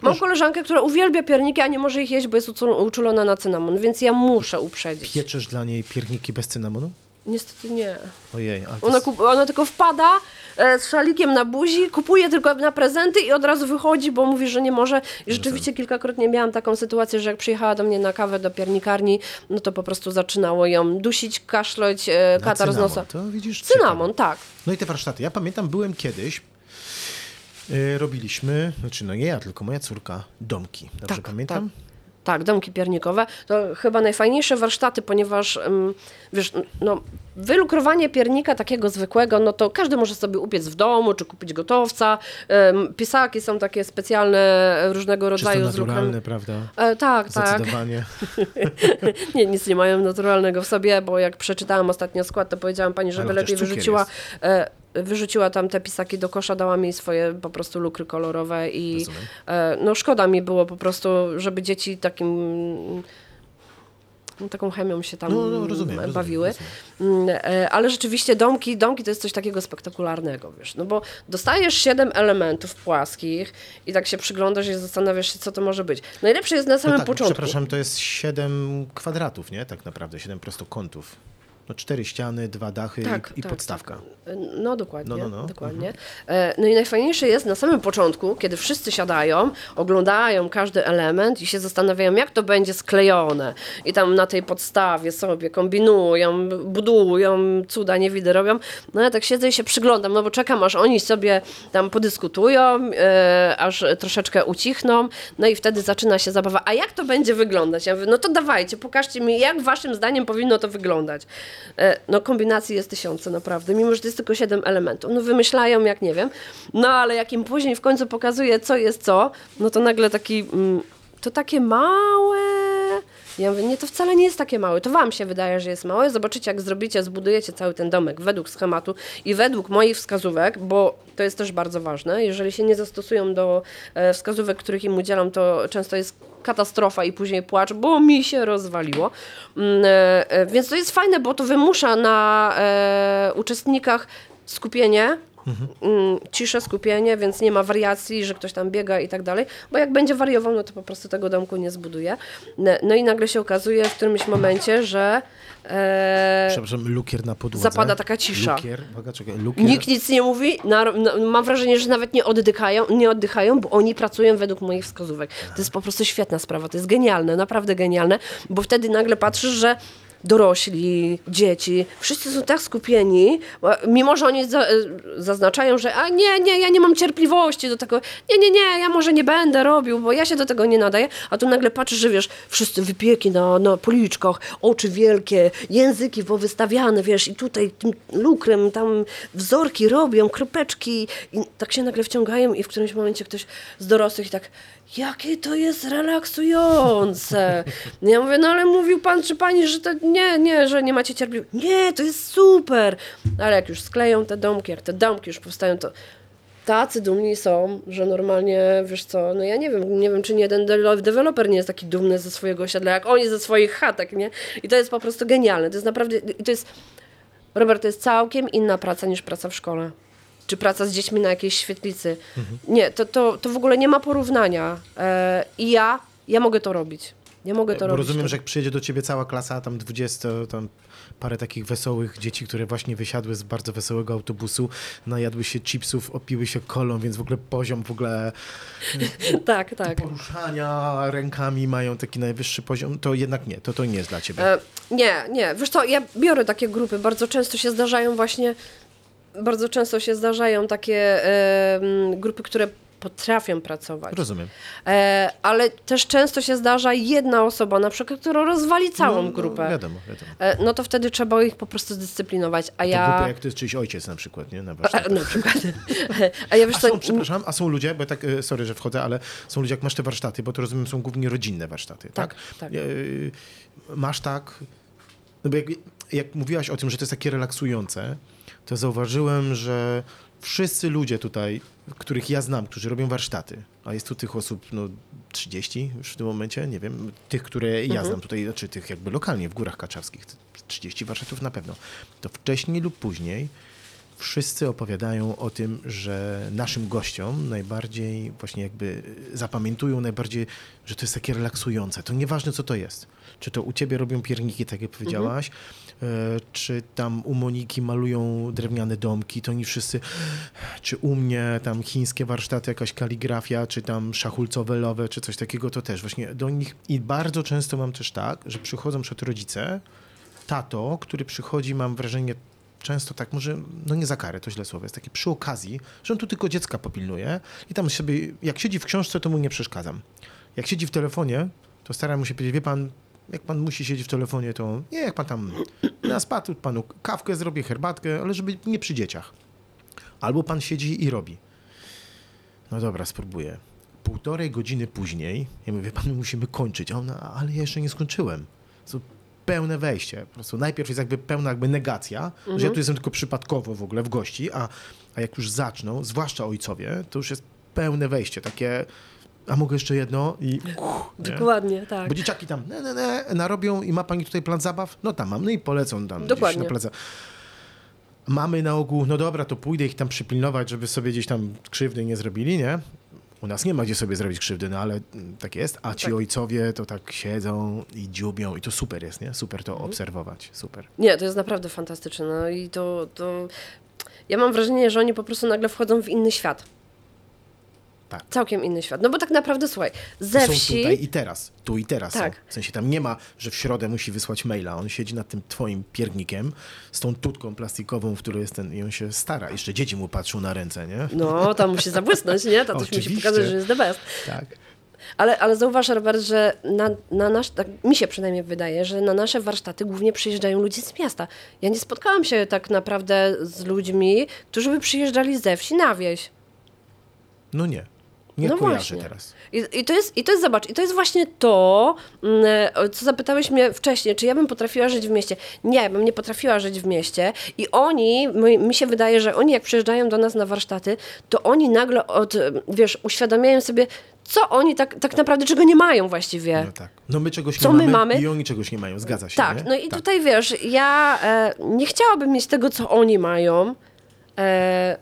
Mam koleżankę, która uwielbia pierniki, a nie może ich jeść, bo jest uczulona na cynamon, więc ja muszę uprzedzić. Pieczesz dla niej pierniki bez cynamonu? Niestety nie. Ojej, Ona, kup- ona tylko wpada e, z szalikiem na buzi, kupuje tylko na prezenty i od razu wychodzi, bo mówi, że nie może. I rzeczywiście kilkakrotnie miałam taką sytuację, że jak przyjechała do mnie na kawę do piernikarni, no to po prostu zaczynało ją dusić, kaszleć, e, katar z cynamon, nosa. To widzisz, Cynamon, ciekawe. tak. No i te warsztaty. Ja pamiętam, byłem kiedyś, y, robiliśmy, znaczy no nie ja, tylko moja córka, domki. Dobrze Tak, pamiętam? Tak, domki piernikowe to chyba najfajniejsze warsztaty, ponieważ wiesz, no, wylukrowanie piernika takiego zwykłego, no to każdy może sobie upiec w domu, czy kupić gotowca. Pisaki są takie specjalne różnego Czysto rodzaju z lukrem. naturalne, prawda? E, tak, tak. Zdecydowanie. Nie, nic nie mają naturalnego w sobie, bo jak przeczytałam ostatnio skład, to powiedziałam pani, żeby Ale lepiej wyrzuciła, e, wyrzuciła tam te pisaki do kosza, dała mi swoje po prostu lukry kolorowe i Rozumiem. e, no szkoda mi było po prostu, żeby dzieci takim no, taką chemią się tam No, no, rozumiem, rozumiem, bawiły. rozumiem. Mm, e, Ale rzeczywiście domki, domki to jest coś takiego spektakularnego, wiesz, no bo dostajesz siedem elementów płaskich i tak się przyglądasz i zastanawiasz się, co to może być. Najlepsze jest na No samym tak, początku. przepraszam, to jest 7 kwadratów, nie? Tak naprawdę, 7 prostokątów. No cztery ściany, dwa dachy Tak, i, i tak, podstawka. No dokładnie, No, no, no. dokładnie. E, No i najfajniejsze jest na samym początku, kiedy wszyscy siadają, oglądają każdy element i się zastanawiają, jak to będzie sklejone. I tam na tej podstawie sobie kombinują, budują, cuda niewidy robią. No ja tak siedzę i się przyglądam, no bo czekam, aż oni sobie tam podyskutują, e, aż troszeczkę ucichną, no i wtedy zaczyna się zabawa. A jak to będzie wyglądać? Ja mówię, no to dawajcie, pokażcie mi, jak waszym zdaniem powinno to wyglądać. E, No kombinacji jest tysiące naprawdę, mimo że to jest tylko siedem elementów. No wymyślają jak nie wiem, no ale jak im później w końcu pokazuje co jest co, no to nagle taki, mm, to takie małe... Ja mówię, nie, to wcale nie jest takie małe. To wam się wydaje, że jest małe. Zobaczycie, jak zrobicie, zbudujecie cały ten domek według schematu i według moich wskazówek, bo to jest też bardzo ważne. Jeżeli się nie zastosują do e, wskazówek, których im udzielam, to często jest katastrofa i później płacz, bo mi się rozwaliło. Mm, e, e, Więc to jest fajne, bo to wymusza na uczestnikach skupienie, mm, ciszę, skupienie, więc nie ma wariacji, że ktoś tam biega i tak dalej, bo jak będzie wariował, no to po prostu tego domku nie zbuduje. No, no i nagle się okazuje w którymś momencie, że e, Przepraszam, lukier na podłodze. Zapada taka cisza. Lukier, uwaga, czekaj, lukier. nikt nic nie mówi, na, na, mam wrażenie, że nawet nie oddychają, nie oddychają, bo oni pracują według moich wskazówek. To jest po prostu świetna sprawa, to jest genialne, naprawdę genialne, bo wtedy nagle patrzysz, że dorośli, dzieci, wszyscy są tak skupieni, mimo że oni za, zaznaczają, że a nie, nie, ja nie mam cierpliwości do tego, nie, nie, nie, ja może nie będę robił, bo ja się do tego nie nadaję, a tu nagle patrzysz, że wiesz, wszyscy wypieki na, na policzkach, oczy wielkie, języki powystawiane, wiesz, i tutaj tym lukrem tam wzorki robią, kropeczki i tak się nagle wciągają i w którymś momencie ktoś z dorosłych tak, jakie to jest relaksujące. Ja mówię, no ale mówił pan czy pani, że to nie, nie, że nie macie cierpliwości. Nie, to jest super. Ale jak już skleją te domki, jak te domki już powstają, to tacy dumni są, że normalnie, wiesz co, no ja nie wiem, nie wiem, czy nie jeden de- deweloper nie jest taki dumny ze swojego osiedla, jak oni ze swoich chatek, nie? I to jest po prostu genialne. To jest naprawdę, to jest, Robert, to jest całkiem inna praca niż praca w szkole. Czy praca z dziećmi na jakiejś świetlicy. Nie, to, to, to w ogóle nie ma porównania. E, I ja, ja mogę to robić. Ja mogę to Bo robić. rozumiem, że jak przyjedzie do ciebie cała klasa, tam 20, tam parę takich wesołych dzieci, które właśnie wysiadły z bardzo wesołego autobusu, najadły się chipsów, opiły się kolą, więc w ogóle poziom w ogóle tak, tak. poruszania rękami mają taki najwyższy poziom, to jednak nie, to to nie jest dla ciebie. E, nie, nie. Wiesz co, ja biorę takie grupy. Bardzo często się zdarzają właśnie, bardzo często się zdarzają takie grupy, które potrafią pracować. Rozumiem. E, ale też często się zdarza jedna osoba, na przykład, która rozwali całą No, grupę. No, wiadomo, wiadomo. E, no to wtedy trzeba ich po prostu zdyscyplinować. A To ja. grupy jak to jest czyjś ojciec na przykład, nie? Na warsztatach. A, na przykład. A ja wiesz A są, przepraszam, a są ludzie, bo tak, e, sorry, że wchodzę, ale są ludzie, jak masz te warsztaty, bo to rozumiem, są głównie rodzinne warsztaty, tak? Tak, tak. E, Masz tak, no bo jak, jak mówiłaś o tym, że to jest takie relaksujące, to zauważyłem, że Wszyscy ludzie tutaj, których ja znam, którzy robią warsztaty, a jest tu tych osób no, 30 już w tym momencie, nie wiem, tych, które ja znam tutaj, znaczy tych jakby lokalnie w Górach Kaczawskich, 30 warsztatów na pewno, to wcześniej lub później wszyscy opowiadają o tym, że naszym gościom najbardziej właśnie jakby zapamiętują najbardziej, że to jest takie relaksujące. To nieważne, co to jest. Czy to u ciebie robią pierniki, tak jak powiedziałaś, e, czy tam u Moniki malują drewniane domki, to oni wszyscy, czy u mnie tam chińskie warsztaty, jakaś kaligrafia, czy tam szachulcowe, czy coś takiego, to też właśnie do nich i bardzo często mam też tak, że przychodzą przed rodzice, tato, który przychodzi, mam wrażenie, często tak, może, no nie za karę, to źle słowo, jest taki przy okazji, że on tu tylko dziecka popilnuje i tam sobie, jak siedzi w książce, to mu nie przeszkadzam. Jak siedzi w telefonie, to staram mu się powiedzieć, wie pan, jak pan musi siedzieć w telefonie, to nie, jak pan tam na spadł, panu kawkę zrobię, herbatkę, ale żeby nie przy dzieciach. Albo pan siedzi i robi. No dobra, spróbuję. Półtorej godziny później, ja mówię, pan, my musimy kończyć. A ona, ale ja jeszcze nie skończyłem. To pełne wejście. Po prostu najpierw jest jakby pełna jakby negacja, że ja tu jestem tylko przypadkowo w ogóle w gości, a, a jak już zaczną, zwłaszcza ojcowie, to już jest pełne wejście, takie a mogę jeszcze jedno i nie? Dokładnie, tak. Bo dzieciaki tam ne, ne, ne, narobią i ma pani tutaj plan zabaw? No tam mam, no i polecą tam Dokładnie. na za- Mamy na ogół, no dobra, to pójdę ich tam przypilnować, żeby sobie gdzieś tam krzywdy nie zrobili, nie? U nas nie ma gdzie sobie zrobić krzywdy, no ale tak jest. A ci Tak. ojcowie to tak siedzą i dziubią i to super jest, nie? Super Mhm. to obserwować, super. Nie, to jest naprawdę fantastyczne. No i to, to. Ja mam wrażenie, że oni po prostu nagle wchodzą w inny świat. Tak. Całkiem inny świat. No bo tak naprawdę, słuchaj, ze są wsi. tutaj i teraz, tu i teraz Tak. są. W sensie tam nie ma, że w środę musi wysłać maila. On siedzi nad tym twoim piernikiem z tą tutką plastikową, w której jest ten i on się stara. Jeszcze dzieci mu patrzą na ręce, nie? No, tam musi zabłysnąć, nie? To też musi pokazać, że jest the best. Tak. Ale, ale zauważ, Robert, że na, na nasz, tak mi się przynajmniej wydaje, że na nasze warsztaty głównie przyjeżdżają ludzie z miasta. Ja nie spotkałam się tak naprawdę z ludźmi, którzy by przyjeżdżali ze wsi na wieś. No nie. Nie No kojarzę właśnie. teraz. I, I to jest, i to jest, zobacz, i to jest właśnie to, mm, o co zapytałeś mnie wcześniej, czy ja bym potrafiła żyć w mieście. Nie, bym nie potrafiła żyć w mieście. I oni, mi, mi się wydaje, że oni jak przyjeżdżają do nas na warsztaty, to oni nagle od, wiesz, uświadamiają sobie, co oni tak, tak naprawdę, czego nie mają właściwie. No tak. No my czegoś Co nie my mamy, mamy? i oni czegoś nie mają. Zgadza się, Tak, nie? no i tutaj wiesz, ja e, nie chciałabym mieć tego, co oni mają, e,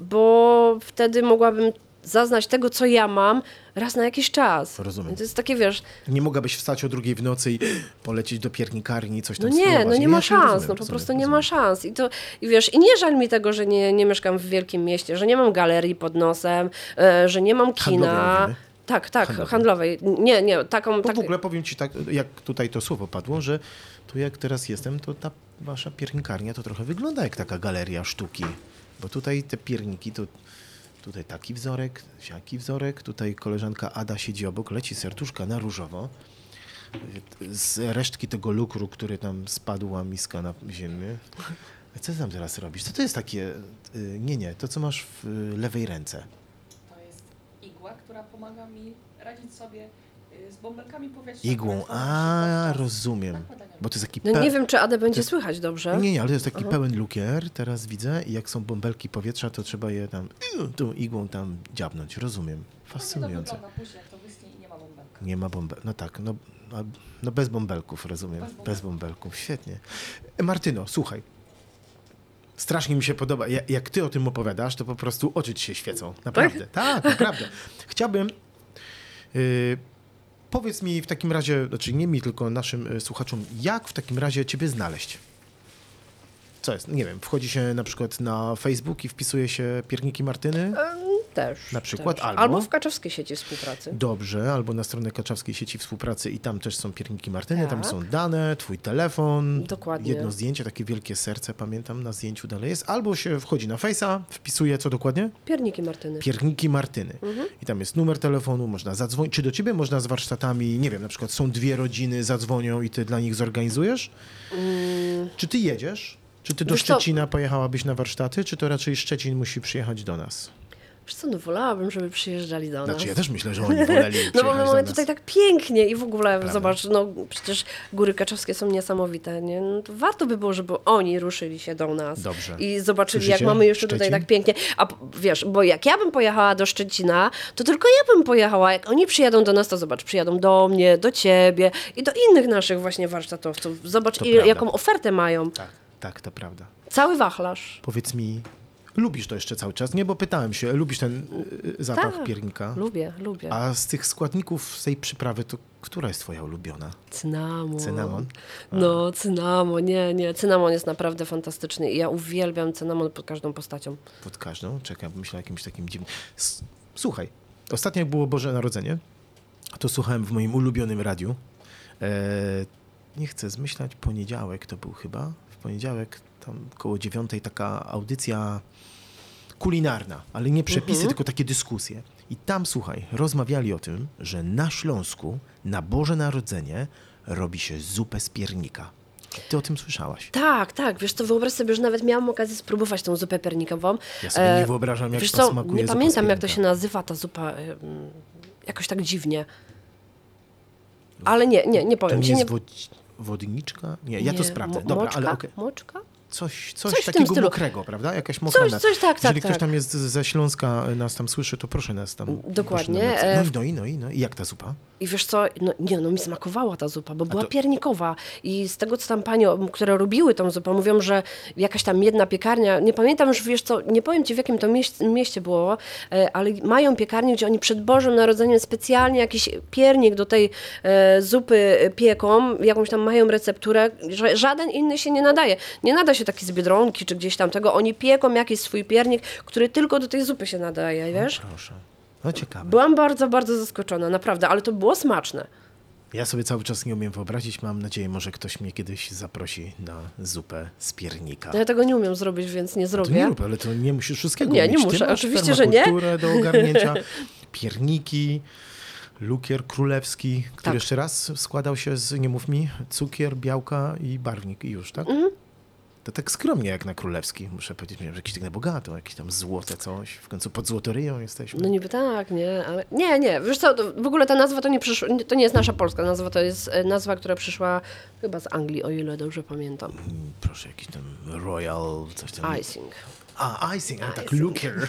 bo wtedy mogłabym zaznać tego, co ja mam, raz na jakiś czas. Rozumiem. To jest takie, wiesz, Nie mogłabyś wstać o drugiej w nocy i polecieć do piernikarni, coś tam no nie, spróbować. no nie ma ja się szans, rozumiem, no po rozumiem, prostu nie rozumiem. ma szans. I to, i wiesz, i nie żal mi tego, że nie, nie mieszkam w wielkim mieście, że nie mam galerii pod nosem, e, że nie mam kina. Tak, tak, Handlowej. handlowej. Nie, nie, taką... Tak, w ogóle powiem ci tak, jak tutaj to słowo padło, że tu jak teraz jestem, to ta wasza piernikarnia to trochę wygląda jak taka galeria sztuki. Bo tutaj te pierniki to tutaj taki wzorek, siaki wzorek, tutaj koleżanka Ada siedzi obok, leci serduszka na różowo. Z resztki tego lukru, który tam spadła miska na ziemię. Co ty tam teraz robisz? Co to jest takie... y, Nie, nie, to co masz w lewej ręce. To jest igła, która pomaga mi radzić sobie z bąbelkami powietrza. Igłą. A, rozumiem. Bo to jest taki no nie wiem, czy Adę będzie jest- słychać dobrze. Nie, nie, ale to jest taki pełen lukier, teraz widzę i jak są bąbelki powietrza, to trzeba je tam tą igłą tam dziabnąć, rozumiem. To Fascynujące. wygląda później, jak to wyschnie i nie ma bąbelka. Nie ma no tak, no, no bez bąbelków, rozumiem, Bez bąbelków. bez bąbelków, świetnie. E, Martyno, słuchaj, strasznie mi się podoba, Ja- jak ty o tym opowiadasz, to po prostu oczy ci się świecą, naprawdę, tak, naprawdę. Chciałbym, y, powiedz mi w takim razie, znaczy nie mi, tylko naszym y, słuchaczom, jak w takim razie ciebie znaleźć? Co jest? Nie wiem, wchodzi się na przykład na Facebook i wpisuje się pierniki Martyny? Też. Na przykład też. albo- Albo w Kaczowskiej sieci współpracy. Dobrze, albo na stronę Kaczawskiej Sieci Współpracy i tam też są pierniki Martyny, tam Tak. są dane, twój telefon, Dokładnie. jedno zdjęcie, takie wielkie serce, pamiętam, na zdjęciu dalej jest, albo się wchodzi na Face'a, wpisuje co dokładnie? Pierniki Martyny. Pierniki Martyny. Mhm. I tam jest numer telefonu, można zadzwonić. Czy do ciebie można z warsztatami, nie wiem, na przykład są dwie rodziny, zadzwonią i ty dla nich zorganizujesz? Czy ty jedziesz? Czy ty do Mm. Wiesz co? Szczecina pojechałabyś na warsztaty, czy to raczej Szczecin musi przyjechać do nas? Wiesz co, no wolałabym, żeby przyjeżdżali do nas. Znaczy ja też myślę, że oni woleli No bo my mamy tutaj tak pięknie i w ogóle zobacz, no przecież góry kaczowskie są niesamowite, nie? No, to warto by było, żeby oni ruszyli się do nas Dobrze. i zobaczyli, Słyszycie? jak mamy jeszcze tutaj Szczecin? tak pięknie. A wiesz, bo jak ja bym pojechała do Szczecina, to tylko ja bym pojechała. Jak oni przyjadą do nas, to zobacz, przyjadą do mnie, do ciebie i do innych naszych właśnie warsztatowców. Zobacz, i, prawda. jaką ofertę mają. Tak, tak, to prawda. Cały wachlarz. Powiedz mi, lubisz to jeszcze cały czas? Nie, bo pytałem się, lubisz ten y, zapach Tak. piernika? Lubię, lubię. A z tych składników z tej przyprawy, to która jest twoja ulubiona? Cynamon. Cynamon? No, cynamon, nie, nie. Cynamon jest naprawdę fantastyczny i ja uwielbiam cynamon pod każdą postacią. Pod każdą? Czekaj, myślę o jakimś takim dziwnym... Słuchaj, ostatnio jak było Boże Narodzenie, to słuchałem w moim ulubionym radiu. E, nie chcę zmyślać, poniedziałek to był chyba. W poniedziałek, tam koło dziewiątej, taka audycja kulinarna, ale nie przepisy, tylko takie dyskusje. I tam, słuchaj, rozmawiali o tym, że na Śląsku na Boże Narodzenie robi się zupę z piernika. Ty o tym słyszałaś? Tak, tak. Wiesz co, wyobraź sobie, że nawet miałam okazję spróbować tą zupę piernikową. Ja sobie nie E, wyobrażam, jak Wiesz to smakuje nie pamiętam, jak to się nazywa, ta zupa. Jakoś tak dziwnie. Ale nie, nie, nie To powiem nie ci. jest Nie, wod... wodniczka? Nie, ja to nie, sprawdzę. Dobra, moczka? ale okej. Moczka? Coś, coś, Coś takiego stylu. mokrego, prawda? Jakaś mokra Coś- coś tak, tak, Jeżeli ktoś tak. tam jest ze Śląska, y, nas tam słyszy, to proszę nas tam. Dokładnie, nam e. No i no i, no i, no i jak ta zupa? I wiesz co, no, nie, no mi smakowała ta zupa, bo była to- piernikowa. I z tego, co tam panie, które robiły tą zupę, mówią, że jakaś tam jedna piekarnia, nie pamiętam już, wiesz co, nie powiem ci w jakim to mieście, mieście było, e, ale mają piekarnię, gdzie oni przed Bożym Narodzeniem specjalnie jakiś piernik do tej e, zupy e, pieką, jakąś tam mają recepturę, że żaden inny się nie nadaje. Nie nada się taki z Biedronki czy gdzieś tam tego. Oni pieką jakiś swój piernik, który tylko do tej zupy się nadaje, wiesz? Proszę. No ciekawe. Byłam bardzo, bardzo zaskoczona, naprawdę, ale to było smaczne. Ja sobie cały czas nie umiem wyobrazić. Mam nadzieję, może ktoś mnie kiedyś zaprosi na zupę z piernika. No ja tego nie umiem zrobić, więc nie To zrobię. nie rób, ale to nie musisz wszystkiego Nie, nie umieć. Ty muszę. Oczywiście, że nie. do ogarnięcia, pierniki, lukier królewski, który Tak. jeszcze raz składał się z, nie mów mi, cukier, białka i barwnik i już, tak? Mhm. To tak skromnie jak na królewski, muszę powiedzieć, miałem jakieś tak na bogato, jakieś tam złote coś, w końcu pod złotoryją jesteśmy. No niby tak, nie, ale nie, nie. Wiesz co, w ogóle ta nazwa to nie przyszła, to nie jest nasza polska nazwa, to jest e, nazwa, która przyszła chyba z Anglii, o ile dobrze pamiętam. Mm, Proszę, jakiś tam royal, coś tam. Icing. A, icing, a tak, lukier.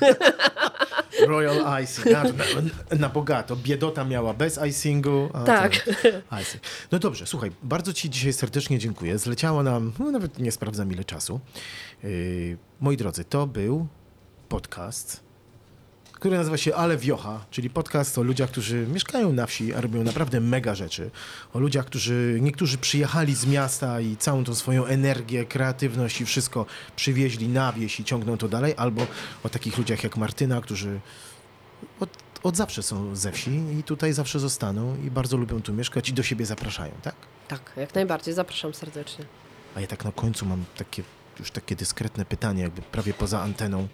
Royal icing, a, na, na bogato. Biedota miała bez icingu. A Tak. Icing. No dobrze, słuchaj, bardzo Ci dzisiaj serdecznie dziękuję. Zleciało nam, no nawet nie sprawdzam ile czasu. Yy, moi drodzy, to był podcast, który nazywa się Ale Wiocha, czyli podcast o ludziach, którzy mieszkają na wsi, a robią naprawdę mega rzeczy. O ludziach, którzy niektórzy przyjechali z miasta i całą tą swoją energię, kreatywność i wszystko przywieźli na wieś i ciągną to dalej, albo o takich ludziach jak Martyna, którzy od, od zawsze są ze wsi i tutaj zawsze zostaną i bardzo lubią tu mieszkać i do siebie zapraszają, tak? Tak, jak najbardziej, zapraszam serdecznie. A ja tak na końcu mam takie, już takie dyskretne pytanie, jakby prawie poza anteną.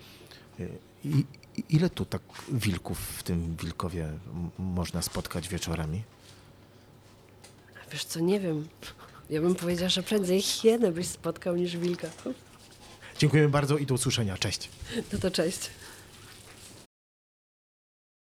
Y, I, i ile tu tak wilków w tym Wilkowie można spotkać wieczorami? Wiesz co, nie wiem. Ja bym powiedziała, że prędzej hienę byś spotkał niż wilka. Dziękujemy bardzo i do usłyszenia. Cześć. No to cześć.